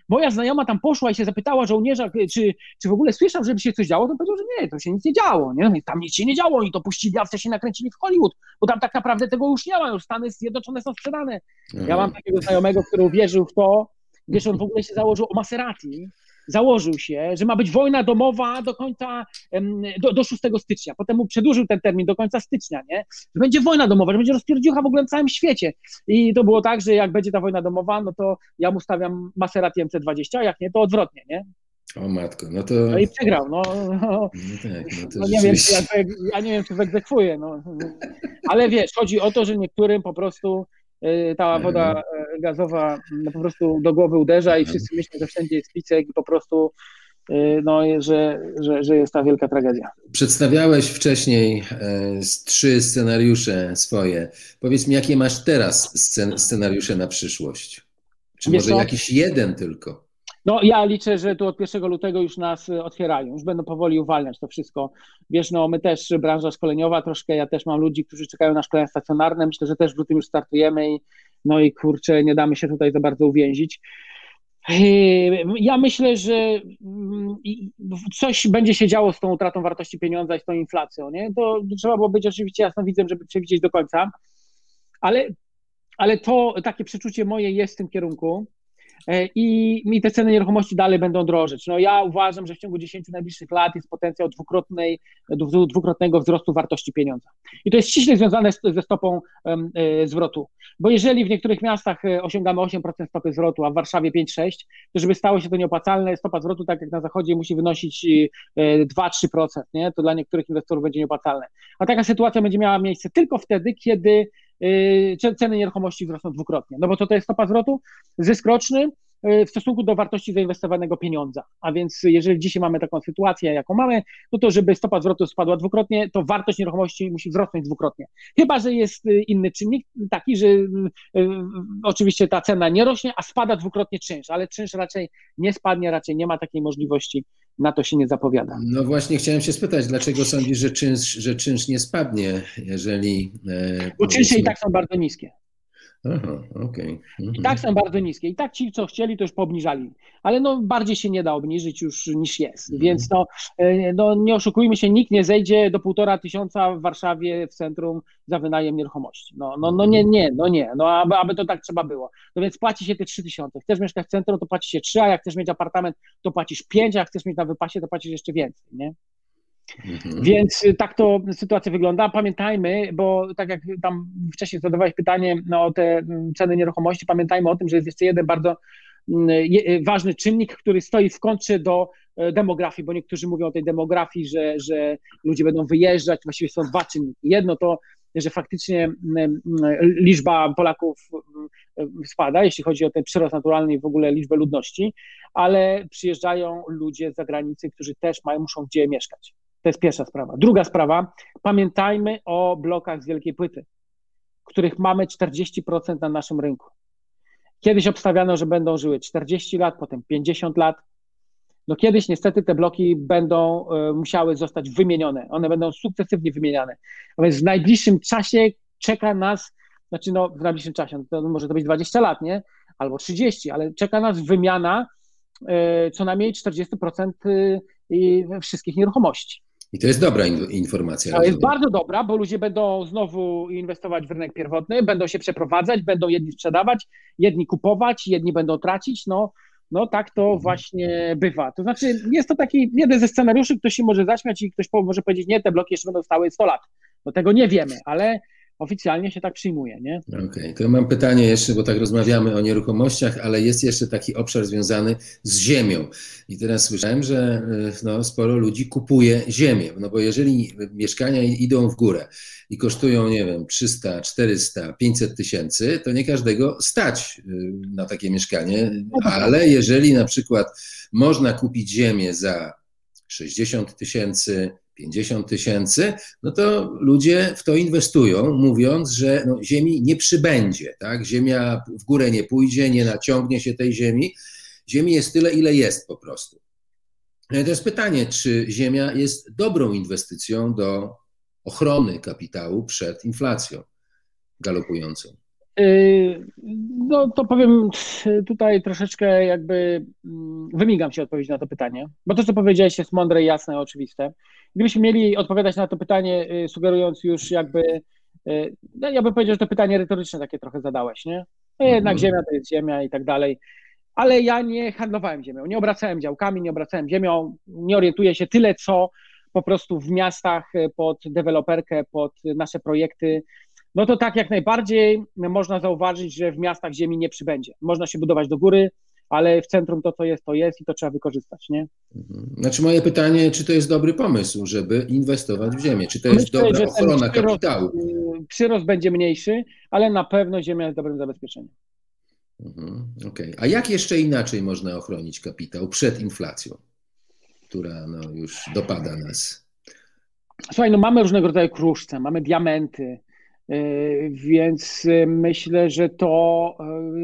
moja znajoma tam poszła i się zapytała żołnierza, czy, czy w ogóle słyszał, żeby się coś działo, to powiedział, że nie, to się nic nie działo. Nie? No tam nic się nie działo, oni to puścili, a wcześniej nakręcili w Hollywood, bo tam tak naprawdę tego już nie ma, już Stany Zjednoczone są sprzedane. Ja mam takiego znajomego, który uwierzył w to, wiesz, on w ogóle się założył o Maserati, założył się, że ma być wojna domowa do końca, do, do 6 stycznia. Potem mu przedłużył ten termin do końca stycznia, nie? Że będzie wojna domowa, że będzie rozpierdziucha w ogóle na całym świecie. I to było tak, że jak będzie ta wojna domowa, no to ja mu stawiam Maserati MC20, a jak nie, to odwrotnie, nie? O matko, no to... No i przegrał, no. no, tak, no, no nie wiem, ja, ja nie wiem, czy wyegzekwuję, no. Ale wiesz, chodzi o to, że niektórym po prostu ta woda y, gazowa no, po prostu do głowy uderza i wszyscy myślą, że wszędzie jest picek i po prostu y, no, że, że, że jest ta wielka tragedia. Przedstawiałeś wcześniej e, trzy scenariusze swoje. Powiedz mi, jakie masz teraz scenariusze na przyszłość? Czy Wiesz może co? jakiś jeden tylko? No ja liczę, że tu od 1 lutego już nas y, otwierają, już będą powoli uwalniać to wszystko. Wiesz, no my też, branża szkoleniowa troszkę, ja też mam ludzi, którzy czekają na szkolenia stacjonarne, myślę, że też w lutym już startujemy i no i kurczę, nie damy się tutaj za bardzo uwięzić. Ja myślę, że mm, coś będzie się działo z tą utratą wartości pieniądza i z tą inflacją. Nie? To trzeba było być oczywiście jasnowidzem, żeby przewidzieć do końca, ale, ale to takie przeczucie moje jest w tym kierunku. E, i, i te ceny nieruchomości dalej będą drożeć. No ja uważam, że w ciągu 10 najbliższych lat jest potencjał dwukrotnej, dwukrotnego wzrostu wartości pieniądza. I to jest ściśle związane z, ze stopą um, zwrotu, bo jeżeli w niektórych miastach osiągamy 8% stopy zwrotu, a w Warszawie 5-6, to żeby stało się to nieopłacalne, stopa zwrotu, tak jak na zachodzie, musi wynosić 2-3%, nie? to dla niektórych inwestorów będzie nieopłacalne. A taka sytuacja będzie miała miejsce tylko wtedy, kiedy ceny nieruchomości wzrosną dwukrotnie. No bo to, to jest stopa zwrotu, zysk roczny y, w stosunku do wartości zainwestowanego pieniądza. A więc jeżeli dzisiaj mamy taką sytuację, jaką mamy, no to żeby stopa zwrotu spadła dwukrotnie, to wartość nieruchomości musi wzrosnąć dwukrotnie. Chyba, że jest y, inny czynnik taki, że oczywiście ta cena nie rośnie, a spada dwukrotnie czynsz, ale czynsz raczej nie spadnie, raczej nie ma takiej możliwości na to się nie zapowiada. No właśnie chciałem się spytać, dlaczego sądzisz, że czynsz, że czynsz nie spadnie, jeżeli... E, Bo czynsze i tak są bardzo niskie. Aha, okay. Mhm. I tak są bardzo niskie. I tak ci, co chcieli, to już poobniżali. Ale no bardziej się nie da obniżyć już niż jest. Mhm. Więc no, e, no nie oszukujmy się, nikt nie zejdzie do półtora tysiąca w Warszawie w centrum za wynajem nieruchomości. No, no, no nie, nie, no nie. No aby, aby to tak trzeba było. No więc płaci się te trzy tysiące. Chcesz mieszkać w centrum, to płaci się trzy, a jak chcesz mieć apartament, to płacisz pięć, a jak chcesz mieć na wypasie, to płacisz jeszcze więcej, nie? Mhm. Więc y, tak to sytuacja wygląda. Pamiętajmy, bo tak jak tam wcześniej zadawałeś pytanie no, o te mm, ceny nieruchomości, pamiętajmy o tym, że jest jeszcze jeden bardzo mm, y, ważny czynnik, który stoi w kontrze do e, demografii, bo niektórzy mówią o tej demografii, że, że ludzie będą wyjeżdżać. Właściwie są dwa czynniki. Jedno to, że faktycznie mm, liczba Polaków spada, jeśli chodzi o ten przyrost naturalny i w ogóle liczbę ludności, ale przyjeżdżają ludzie z zagranicy, którzy też mają, muszą gdzie mieszkać. To jest pierwsza sprawa. Druga sprawa, pamiętajmy o blokach z wielkiej płyty, których mamy 40% na naszym rynku. Kiedyś obstawiano, że będą żyły 40 lat, potem 50 lat. No kiedyś niestety te bloki będą y, musiały zostać wymienione. One będą sukcesywnie wymieniane. A więc w najbliższym czasie czeka nas, znaczy no w najbliższym czasie, no może to być 20 lat, nie? Albo 30, ale czeka nas wymiana y, co najmniej 40% y, wszystkich nieruchomości. I to jest dobra informacja. To rozumiem. jest bardzo dobra, bo ludzie będą znowu inwestować w rynek pierwotny, będą się przeprowadzać, będą jedni sprzedawać, jedni kupować, jedni będą tracić. No, no tak to mhm. właśnie bywa. To znaczy, jest to taki jeden ze scenariuszy, ktoś się może zaśmiać i ktoś może powiedzieć, nie, te bloki jeszcze będą stały 100 lat. No tego nie wiemy, ale oficjalnie się tak przyjmuje, nie? Okay. to mam pytanie jeszcze, bo tak rozmawiamy o nieruchomościach, ale jest jeszcze taki obszar związany z ziemią. I teraz słyszałem, że e, no, sporo ludzi kupuje ziemię, no bo jeżeli mieszkania idą w górę i kosztują, nie wiem, 300, 400, 500 tysięcy, to nie każdego stać e, na takie mieszkanie, ale jeżeli na przykład można kupić ziemię za 60 tysięcy, 50 tysięcy, no to ludzie w to inwestują, mówiąc, że no, ziemi nie przybędzie, tak? Ziemia w górę nie pójdzie, nie naciągnie się tej ziemi. Ziemi jest tyle, ile jest po prostu. No to jest pytanie, czy ziemia jest dobrą inwestycją do ochrony kapitału przed inflacją galopującą? Yy, no to powiem tutaj troszeczkę jakby mm, wymigam się odpowiedź na to pytanie, bo to, co powiedziałeś jest mądre, jasne, oczywiste. Gdybyśmy mieli odpowiadać na to pytanie, yy, sugerując już jakby, yy, no ja bym powiedział, że to pytanie retoryczne takie trochę zadałeś, nie? No jednak mhm. ziemia to jest ziemia i tak dalej, ale ja nie handlowałem ziemią, nie obracałem działkami, nie obracałem ziemią, nie orientuję się tyle, co po prostu w miastach pod deweloperkę, pod nasze projekty, no to tak jak najbardziej można zauważyć, że w miastach ziemi nie przybędzie. Można się budować do góry, ale w centrum to, co jest, to jest i to trzeba wykorzystać, nie? Znaczy moje pytanie, czy to jest dobry pomysł, żeby inwestować w ziemię? Czy to jest Myślę, dobra ochrona przyrost, kapitału? Y, przyrost będzie mniejszy, ale na pewno ziemia jest dobrym zabezpieczeniem. Mhm, Okej. Okay. A jak jeszcze inaczej można ochronić kapitał przed inflacją, która no, już dopada nas? Słuchaj, no mamy różnego rodzaju kruszce, mamy diamenty, E, więc e, myślę, że to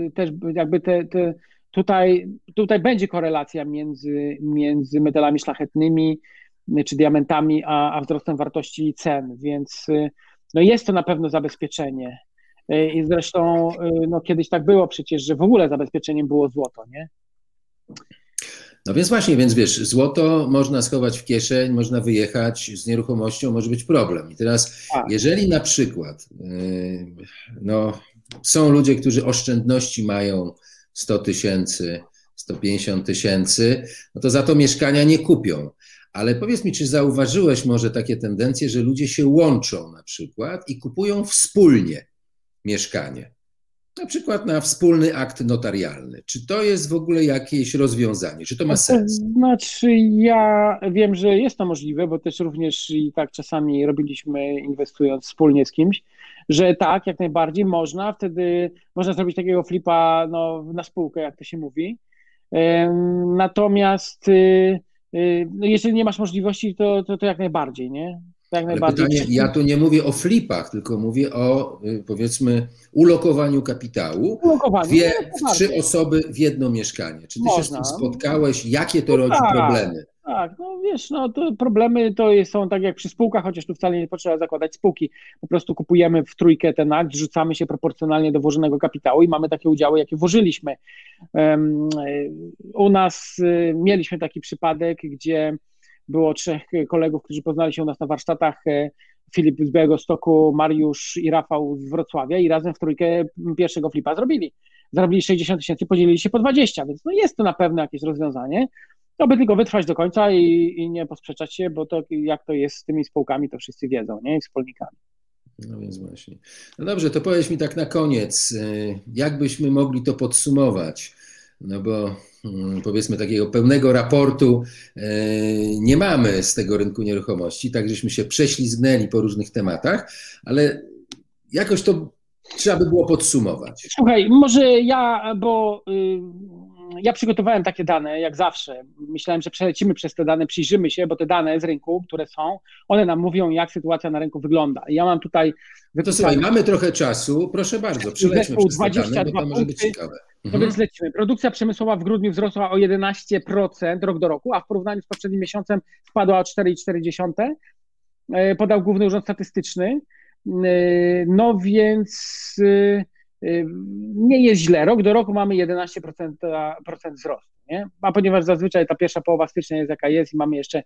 e, też jakby te, te tutaj, tutaj będzie korelacja między, między metalami szlachetnymi czy diamentami, a, a wzrostem wartości cen, więc no jest to na pewno zabezpieczenie. I zresztą no kiedyś tak było przecież, że w ogóle zabezpieczeniem było złoto, nie? No więc właśnie, więc wiesz, złoto można schować w kieszeń, można wyjechać, z nieruchomością może być problem. I teraz, tak. jeżeli na przykład yy, no, są ludzie, którzy oszczędności mają 100 tysięcy, 150 tysięcy, no to za to mieszkania nie kupią. Ale powiedz mi, czy zauważyłeś może takie tendencje, że ludzie się łączą na przykład i kupują wspólnie mieszkanie? Na przykład na wspólny akt notarialny. Czy to jest w ogóle jakieś rozwiązanie? Czy to ma sens? Znaczy, ja wiem, że jest to możliwe, bo też również i tak czasami robiliśmy inwestując wspólnie z kimś, że tak, jak najbardziej można. Wtedy można zrobić takiego flipa no, na spółkę, jak to się mówi. Natomiast y, y, no, jeżeli nie masz możliwości, to, to, to jak najbardziej, nie? Jak najbardziej. Pytanie, ja tu nie mówię o flipach, tylko mówię o y, powiedzmy ulokowaniu kapitału. Ulokowaniu, Dwie, no, trzy osoby w jedno mieszkanie. Czy ty Można. się z tym spotkałeś? Jakie to no rodzi tak. problemy? Tak, no wiesz, no to problemy to są tak jak przy spółkach, chociaż tu wcale nie potrzeba zakładać spółki. Po prostu kupujemy w trójkę ten akt, rzucamy się proporcjonalnie do włożonego kapitału i mamy takie udziały, jakie włożyliśmy. U nas y, mieliśmy taki przypadek, gdzie było trzech kolegów, którzy poznali się u nas na warsztatach, e, Filip z Białego Stoku, Mariusz i Rafał z Wrocławia i razem w trójkę pierwszego flipa zrobili. Zarobili 60 tysięcy, podzielili się po 20, więc no jest to na pewno jakieś rozwiązanie. To by tylko wytrwać do końca i, i nie posprzeczać się, bo to jak to jest z tymi spółkami, to wszyscy wiedzą, nie? I wspólnikami. No więc właśnie. No dobrze, to powiedz mi tak na koniec, y, jak byśmy mogli to podsumować? No bo mm, powiedzmy takiego pełnego raportu y, nie mamy z tego rynku nieruchomości, tak żeśmy się prześlizgnęli po różnych tematach, ale jakoś to trzeba by było podsumować. Słuchaj, może ja, bo y, ja przygotowałem takie dane, jak zawsze. Myślałem, że przelecimy przez te dane, przyjrzymy się, bo te dane z rynku, które są, one nam mówią, jak sytuacja na rynku wygląda. Ja mam tutaj. No to słuchaj, mamy trochę czasu, proszę bardzo, przylećmy przez 22 te dane, bo to może być ciekawe. No mhm. więc lecimy. Produkcja przemysłowa w grudniu wzrosła o 11% rok do roku, a w porównaniu z poprzednim miesiącem spadła o 4,4%. E, podał Główny Urząd Statystyczny. E, no więc e, nie jest źle. Rok do roku mamy 11% procent wzrostu. Nie? A ponieważ zazwyczaj ta pierwsza połowa stycznia jest jaka jest i mamy jeszcze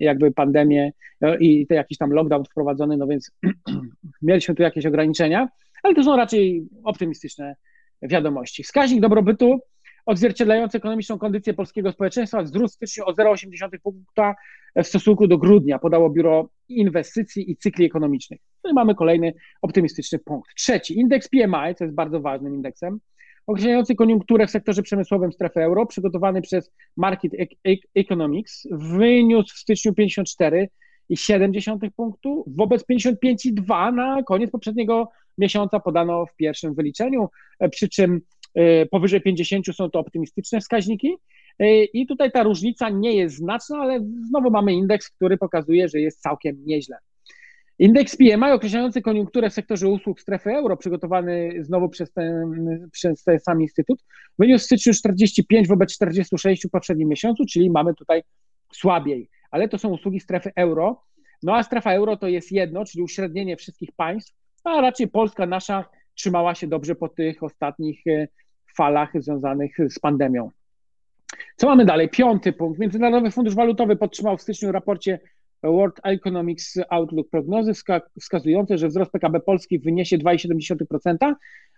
jakby pandemię i to jakiś tam lockdown wprowadzony, no więc [CLEARS THROAT] mieliśmy tu jakieś ograniczenia, ale to są raczej optymistyczne wiadomości. Wskaźnik dobrobytu odzwierciedlający ekonomiczną kondycję polskiego społeczeństwa wzrósł w styczniu o 0,8 punkta w stosunku do grudnia, podało Biuro Inwestycji i Cykli Ekonomicznych. No i mamy kolejny optymistyczny punkt. Trzeci, indeks PMI, co jest bardzo ważnym indeksem, określający koniunkturę w sektorze przemysłowym strefy euro, przygotowany przez Market Economics, wyniósł w styczniu 54,7 punktu wobec 55,2 na koniec poprzedniego miesiąca podano w pierwszym wyliczeniu, przy czym e, powyżej 50 są to optymistyczne wskaźniki. E, I tutaj ta różnica nie jest znaczna, ale znowu mamy indeks, który pokazuje, że jest całkiem nieźle. Indeks PMI określający koniunkturę w sektorze usług strefy euro, przygotowany znowu przez ten, przez ten sam instytut, wyniósł w styczniu 45 wobec 46 w poprzednim miesiącu, czyli mamy tutaj słabiej, ale to są usługi strefy euro. No a strefa euro to jest jedno, czyli uśrednienie wszystkich państw, a raczej Polska nasza trzymała się dobrze po tych ostatnich e, falach związanych z pandemią. Co mamy dalej? Piąty punkt. Międzynarodowy Fundusz Walutowy podtrzymał w styczniu raporcie World Economics Outlook prognozy wskazujące, że wzrost PKB Polski wyniesie 2,7%,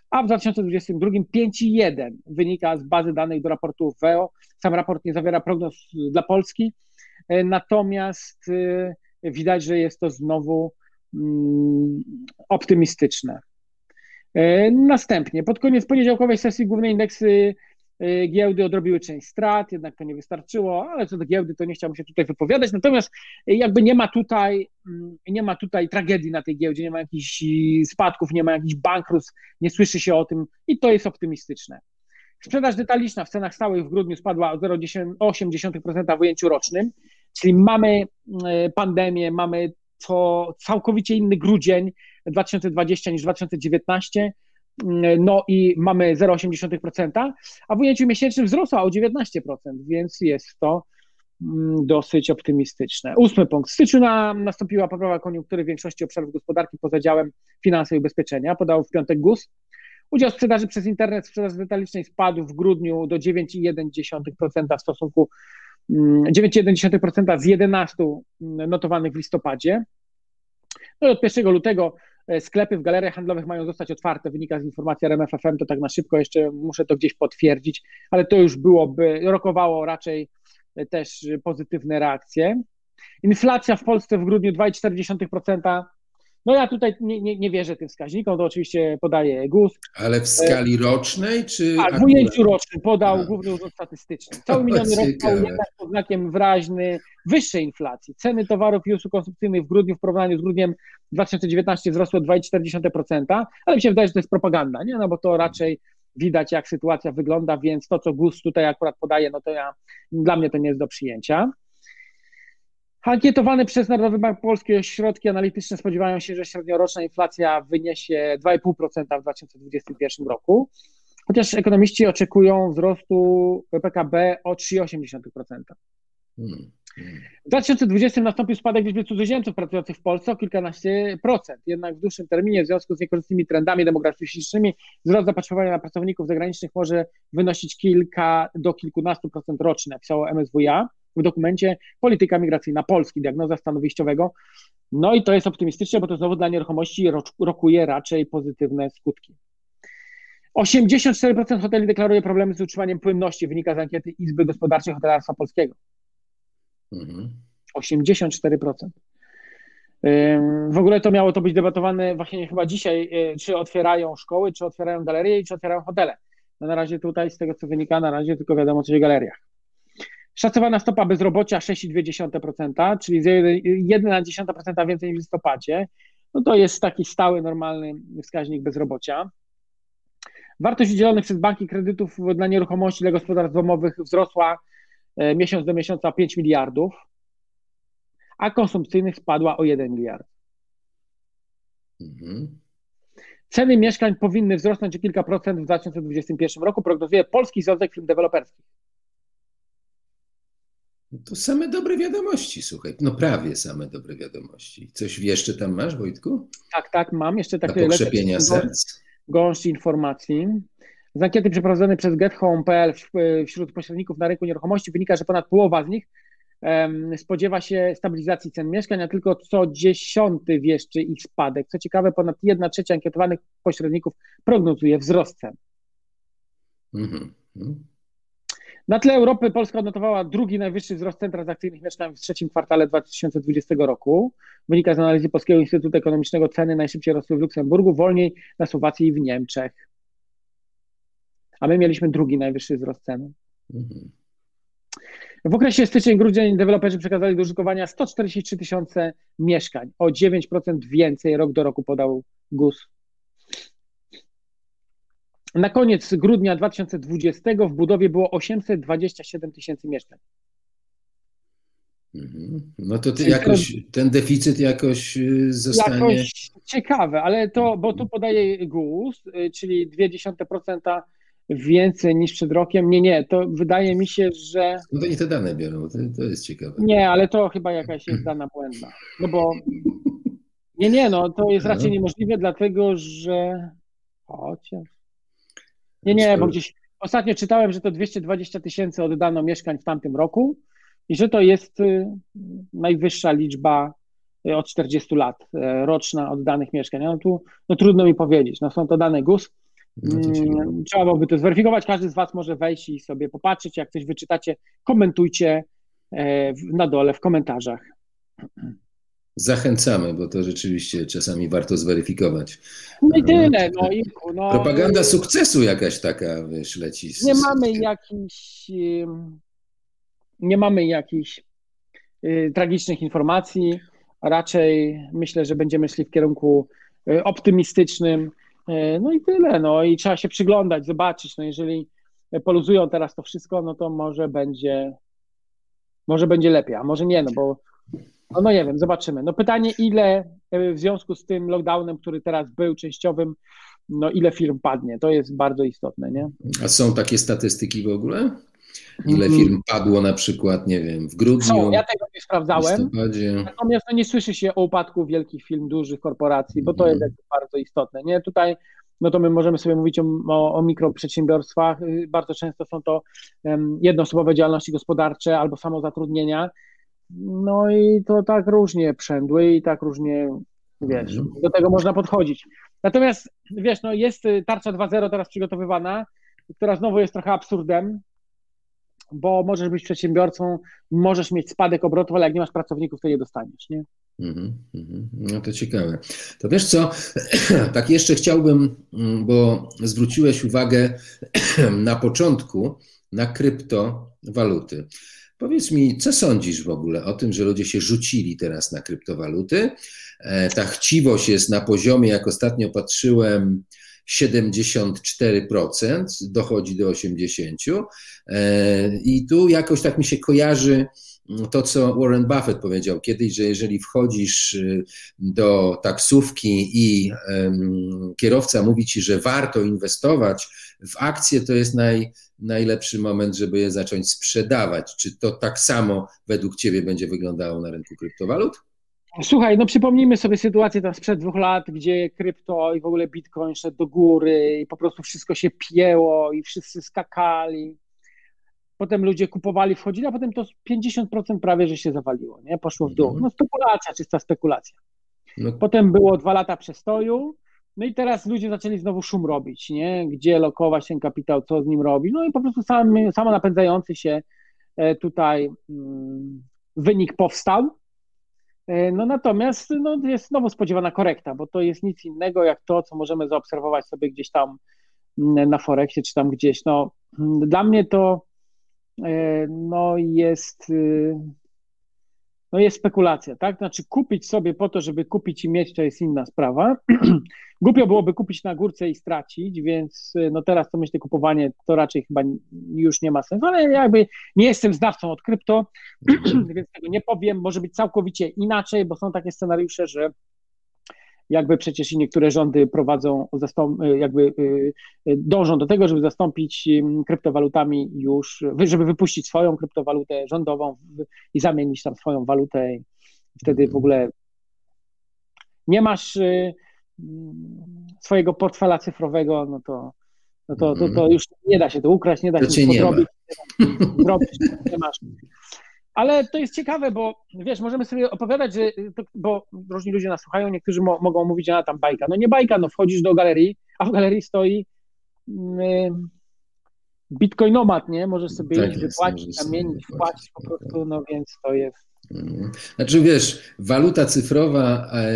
a w 2022 5,1% wynika z bazy danych do raportu WEO. Sam raport nie zawiera prognoz dla Polski, e, natomiast e, widać, że jest to znowu mm, optymistyczne. E, następnie, pod koniec poniedziałkowej sesji główne indeksy Y, giełdy odrobiły część strat, jednak to nie wystarczyło, ale co do giełdy to nie chciałbym się tutaj wypowiadać. Natomiast y, jakby nie ma tutaj, mm, nie ma tutaj tragedii na tej giełdzie, nie ma jakichś spadków, nie ma jakichś bankructw, nie słyszy się o tym i to jest optymistyczne. Sprzedaż detaliczna w cenach stałych w grudniu spadła o 0,8% w ujęciu rocznym, czyli mamy pandemię, mamy to całkowicie inny grudzień 2020 niż 2019 no i mamy 0,8%, a w ujęciu miesięcznym wzrosła o 19%, więc jest to mm, dosyć optymistyczne. Ósmy punkt. W styczniu na, nastąpiła poprawa koniunktury w większości obszarów gospodarki poza działem finanse i ubezpieczenia, podał w piątek GUS. Udział sprzedaży przez internet sprzedaży detalicznej spadł w grudniu do 9,1% w stosunku 9,1% mm, z 11 notowanych w listopadzie. No i od 1 lutego sklepy w galeriach handlowych mają zostać otwarte, wynika z informacji RMFFM, to tak na szybko jeszcze muszę to gdzieś potwierdzić, ale to już byłoby, rokowało raczej też pozytywne reakcje. Inflacja w Polsce w grudniu 2,4%, no ja tutaj nie, nie, nie wierzę tym wskaźnikom, to oczywiście podaje GUS. Ale w skali rocznej, czy... Tak, w ujęciu rocznym podał A. Główny Urząd Statystyczny. Cały [LAUGHS] miniony rok stał jednak pod znakiem wyraźny wyższej inflacji. Ceny towarów i usług konsumpcyjnych w grudniu w porównaniu z grudniem 2019 wzrosły o 2,4%, ale mi się wydaje, że to jest propaganda, nie? No bo to raczej widać, jak sytuacja wygląda, więc to, co GUS tutaj akurat podaje, no to ja, dla mnie to nie jest do przyjęcia. Ankietowane przez Narodowy Bank Polski ośrodki analityczne spodziewają się, że średnioroczna inflacja wyniesie 2,5% w 2021 roku, chociaż ekonomiści oczekują wzrostu PKB o 3,8%. Hmm. W 2020 nastąpił spadek liczby cudzoziemców pracujących w Polsce o kilkanaście procent. Jednak w dłuższym terminie, w związku z niekorzystnymi trendami demograficznymi, wzrost zapotrzebowania na pracowników zagranicznych może wynosić kilka do kilkunastu procent rocznie, napisało MSWiA w dokumencie Polityka Migracyjna Polski, diagnoza stanu wyjściowego. No i to jest optymistyczne, bo to znowu dla nieruchomości rokuje raczej pozytywne skutki. 84% hoteli deklaruje problemy z utrzymaniem płynności, wynika z ankiety Izby Gospodarczej Hotelarstwa Polskiego. Mhm. 84%. W ogóle to miało to być debatowane właśnie chyba dzisiaj, y, czy otwierają szkoły, czy otwierają galerie i czy otwierają hotele. No na razie tutaj z tego co wynika, na razie tylko wiadomo coś o galeriach. Szacowana stopa bezrobocia 6,2%, czyli 1,1% więcej niż w listopadzie. No to jest taki stały, normalny wskaźnik bezrobocia. Wartość udzielonych przez banki kredytów dla nieruchomości dla gospodarstw domowych wzrosła e, miesiąc do miesiąca o 5 miliardów, a konsumpcyjnych spadła o 1 miliard. Mhm. Ceny mieszkań powinny wzrosnąć o kilka procent w 2021 roku, prognozuje Polski Związek Firm Deweloperskich. To same dobre wiadomości, słuchaj. No prawie same dobre wiadomości. Coś jeszcze tam masz, Wojtku? Tak, tak, mam. Jeszcze takie pokrzepienia serc. Gąszcz informacji. Z ankiety przeprowadzonej przez GetHome.pl wśród pośredników na rynku nieruchomości wynika, że ponad połowa z nich spodziewa się stabilizacji cen mieszkań, a tylko co dziesiąty wieszczy ich spadek. Co ciekawe, ponad jedna trzecia ankietowanych pośredników prognozuje wzrost cen. Mhm. Mm na tle Europy Polska odnotowała drugi najwyższy wzrost cen transakcyjnych mieszkań w trzecim kwartale 2020 roku. Wynika z analizy Polskiego Instytutu Ekonomicznego ceny najszybciej rosły w Luksemburgu, wolniej na Słowacji i w Niemczech. A my mieliśmy drugi najwyższy wzrost cen. Mhm. W okresie styczeń-grudzień deweloperzy przekazali do użytkowania 143 tysiące mieszkań, o 9% więcej rok do roku podał GUS. Na koniec grudnia 2020 w budowie było 827 tysięcy mieszkań. Mhm. No to jakoś, ten deficyt jakoś y, zostanie. Jakoś ciekawe, ale to, bo tu podaje GUS, y, czyli 0,2% więcej niż przed rokiem. Nie, nie, to wydaje mi się, że. No to nie te dane biorą, to, to jest ciekawe. Nie, ale to chyba jakaś jest dana błędna. No bo. [LAUGHS] Nie, nie, no to jest no. raczej niemożliwe, dlatego że. Chociaż. Nie, nie, bo gdzieś ostatnio czytałem, że to 220 tysięcy oddano mieszkań w tamtym roku i że to jest y, najwyższa liczba y, od 40 lat y, roczna oddanych mieszkań. No tu no, trudno mi powiedzieć, no są to dane GUS. No mm, trzeba byłoby to zweryfikować. Każdy z Was może wejść i sobie popatrzeć. Jak coś wyczytacie, komentujcie e, na dole w komentarzach. Zachęcamy, bo to rzeczywiście czasami warto zweryfikować. No i tyle. No, Irku, no, Propaganda sukcesu jakaś taka, wiesz, leci. Z, nie mamy jakichś nie mamy jakichś y, tragicznych informacji. Raczej myślę, że będziemy szli w kierunku y, optymistycznym. Y, no i tyle. No i trzeba się przyglądać, zobaczyć. No jeżeli poluzują teraz to wszystko, no to może będzie może będzie lepiej, a może nie, no bo no, no nie wiem, zobaczymy. No pytanie, ile e, w związku z tym lockdownem, który teraz był częściowym, no ile firm padnie? To jest bardzo istotne, nie? A są takie statystyki w ogóle? Ile mm. firm padło na przykład, nie wiem, w grudniu? Są, ja tego nie sprawdzałem. Natomiast no, nie słyszy się o upadku wielkich firm, dużych korporacji, bo to mm. jest bardzo istotne. Nie? Tutaj no to my możemy sobie mówić o, o, o mikroprzedsiębiorstwach. Bardzo często są to um, jednoosobowe działalności gospodarcze albo samozatrudnienia. No i to tak różnie przędły i tak różnie Wiesz, mhm. do tego można podchodzić. Natomiast, wiesz, no jest y, tarcza 2.0 teraz przygotowywana, która znowu jest trochę absurdem, bo możesz być przedsiębiorcą, możesz mieć spadek obrotów, ale jak nie masz pracowników, to je dostaniesz, nie? Mm -hmm. No to ciekawe. To wiesz co, [CLEARS THROAT] tak jeszcze chciałbym, mm, bo zwróciłeś uwagę [CLEARS THROAT] na początku na kryptowaluty. Powiedz mi, co sądzisz w ogóle o tym, że ludzie się rzucili teraz na kryptowaluty? E, ta chciwość jest na poziomie, jak ostatnio patrzyłem, 74%, dochodzi do 80%. E, I tu jakoś tak mi się kojarzy to, co Warren Buffett powiedział kiedyś, że jeżeli wchodzisz y, do taksówki i kierowca mówi ci, że warto inwestować w akcje, to jest naj, najlepszy moment, żeby je zacząć sprzedawać. Czy to tak samo według Ciebie będzie wyglądało na rynku kryptowalut? Słuchaj, no przypomnijmy sobie sytuację tam sprzed dwóch lat, gdzie krypto i w ogóle bitcoin szedł do góry i po prostu wszystko się pięło i wszyscy skakali. Potem ludzie kupowali, wchodzili, a potem to 50% prawie, że się zawaliło, nie? Poszło w dół. Mhm. No spekulacja, czysta spekulacja. No. Potem było dwa lata przestoju, no i teraz ludzie zaczęli znowu szum robić, nie? Gdzie lokować ten kapitał, co z nim robić. No i po prostu sam, samo napędzający się e, tutaj mm, wynik powstał. E, no natomiast no, jest znowu spodziewana korekta, bo to jest nic innego jak to, co możemy zaobserwować sobie gdzieś tam mm, na Forexie, czy tam gdzieś. No, dla mnie to E, no jest, y, no jest spekulacja, tak? Znaczy kupić sobie po to, żeby kupić i mieć, to jest inna sprawa. [CLEARS THROAT] Głupio byłoby kupić na górce i stracić, więc y, no teraz to myślę kupowanie to raczej chyba już nie ma sensu, ale jakby nie jestem znawcą od krypto, [CLEARS THROAT] więc tego nie powiem. Może być całkowicie inaczej, bo są takie scenariusze, że jakby przecież i niektóre rządy prowadzą, y, jakby y, dążą do tego, żeby zastąpić kryptowalutami już, żeby wypuścić swoją kryptowalutę rządową i zamienić tam swoją walutę i wtedy w ogóle nie masz swojego portfela cyfrowego, no to, no to, to, to już nie da się to ukraść, nie da się to zrobić, zrobić, nie masz ale to jest ciekawe, bo wiesz, możemy sobie opowiadać, że, bo różni ludzie nas słuchają, niektórzy mo mogą mówić, że tam bajka. No nie bajka, no wchodzisz do galerii, a w galerii stoi mm, bitcoinomat, nie? Możesz sobie tak iść, wypłacić, zamienić, wpłacić po prostu, no więc to jest Mhm. Znaczy wiesz, waluta cyfrowa, e,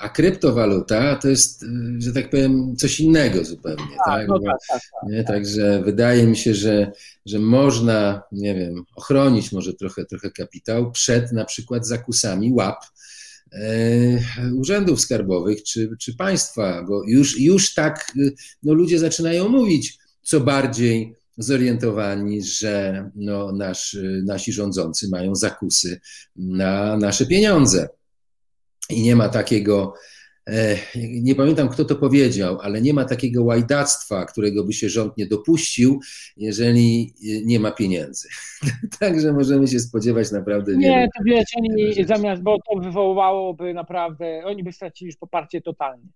a kryptowaluta to jest, że tak powiem, coś innego zupełnie. Tak, tak? No tak, tak, tak, nie? Także wydaje mi się, że, że można, nie wiem, ochronić może trochę, trochę kapitał przed na przykład zakusami łap e, urzędów skarbowych czy, czy państwa, bo już, już tak no, ludzie zaczynają mówić, co bardziej zorientowani, że no, nasz, nasi rządzący mają zakusy na nasze pieniądze. I nie ma takiego, e, nie pamiętam kto to powiedział, ale nie ma takiego łajdactwa, którego by się rząd nie dopuścił, jeżeli nie ma pieniędzy. [LAUGHS] Także możemy się spodziewać naprawdę Nie, to wiecie, oni zamiast, bo to wywoływałoby naprawdę, oni by stracili już poparcie totalnie.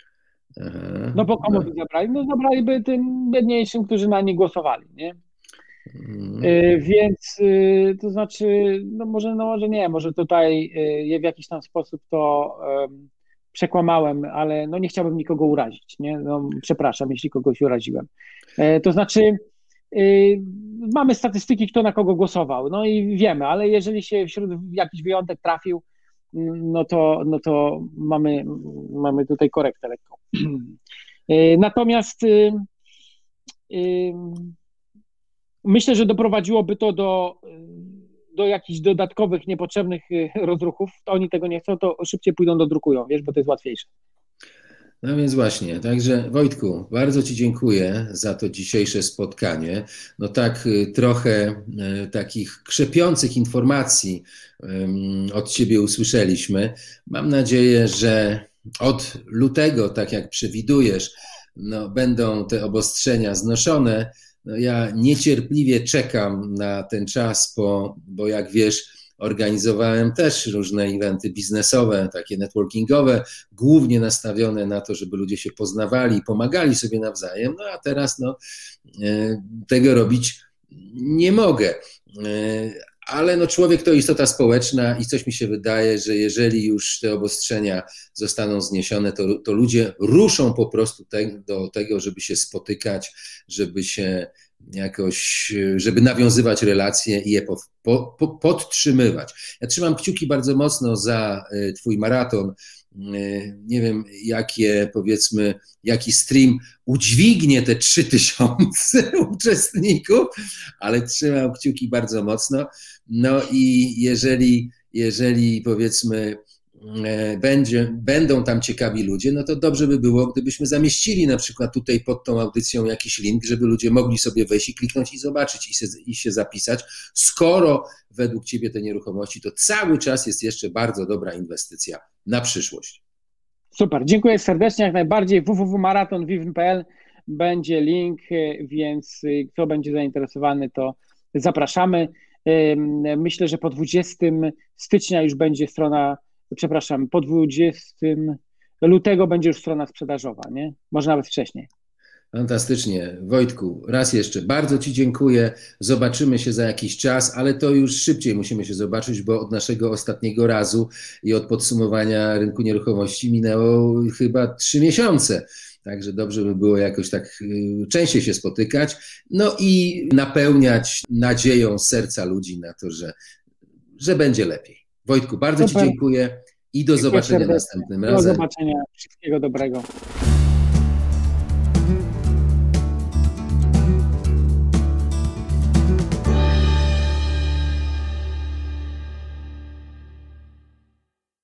Aha, no bo komu by zabrali? No zabraliby tym biedniejszym, którzy na nie głosowali, nie? Hmm. Więc y, to znaczy, no może, no może nie, może tutaj y, w jakiś tam sposób to przekłamałem, ale no nie chciałbym nikogo urazić, nie? No, przepraszam, jeśli kogoś uraziłem. E, to znaczy, mamy statystyki, kto na kogo głosował, no i wiemy, ale jeżeli się wśród jakiś wyjątek trafił, no to, no to mamy, mamy tutaj korektę lekką. [CLEARS THROAT] E, natomiast y, y, myślę, że doprowadziłoby to do, do jakichś dodatkowych, niepotrzebnych y, rozruchów. To oni tego nie chcą, to szybciej pójdą do drukują, wiesz, bo to jest łatwiejsze. No więc właśnie, także Wojtku, bardzo Ci dziękuję za to dzisiejsze spotkanie. No tak trochę takich krzepiących informacji od Ciebie usłyszeliśmy. Mam nadzieję, że od lutego, tak jak przewidujesz, no, będą te obostrzenia znoszone. No, ja niecierpliwie czekam na ten czas, bo, bo jak wiesz, organizowałem też różne eventy biznesowe, takie networkingowe, głównie nastawione na to, żeby ludzie się poznawali, pomagali sobie nawzajem. No a teraz no, e, tego robić nie mogę. E, ale no człowiek to istota społeczna i coś mi się wydaje, że jeżeli już te obostrzenia zostaną zniesione, to, to ludzie ruszą po prostu te, do tego, żeby się spotykać, żeby się jakoś, żeby nawiązywać relacje i je po, po, po, podtrzymywać. Ja trzymam kciuki bardzo mocno za y, Twój maraton. Y, nie wiem, jakie powiedzmy, jaki stream udźwignie te 3000 [LAUGHS] uczestników, ale trzymam kciuki bardzo mocno. No i jeżeli, jeżeli powiedzmy, E, będzie, będą tam ciekawi ludzie, no to dobrze by było, gdybyśmy zamieścili na przykład tutaj pod tą audycją jakiś link, żeby ludzie mogli sobie wejść i kliknąć i zobaczyć i się, i się zapisać. Skoro według Ciebie te nieruchomości to cały czas jest jeszcze bardzo dobra inwestycja na przyszłość. Super, dziękuję serdecznie, jak najbardziej. www.maratonvivn.pl będzie link, e, więc e, kto będzie zainteresowany, to zapraszamy. Myślę, że po 20 stycznia już będzie strona przepraszam, po 20 lutego będzie już strona sprzedażowa, nie? Może nawet wcześniej. Fantastycznie. Wojtku, raz jeszcze bardzo Ci dziękuję. Zobaczymy się za jakiś czas, ale to już szybciej musimy się zobaczyć, bo od naszego ostatniego razu i od podsumowania rynku nieruchomości minęło chyba trzy miesiące. Także dobrze by było jakoś tak y, częściej się spotykać, no i napełniać nadzieją serca ludzi na to, że, że będzie lepiej. Wojtku, bardzo Super. Ci dziękuję i do zobaczenia następnym razem. Do zobaczenia. Wszystkiego dobrego.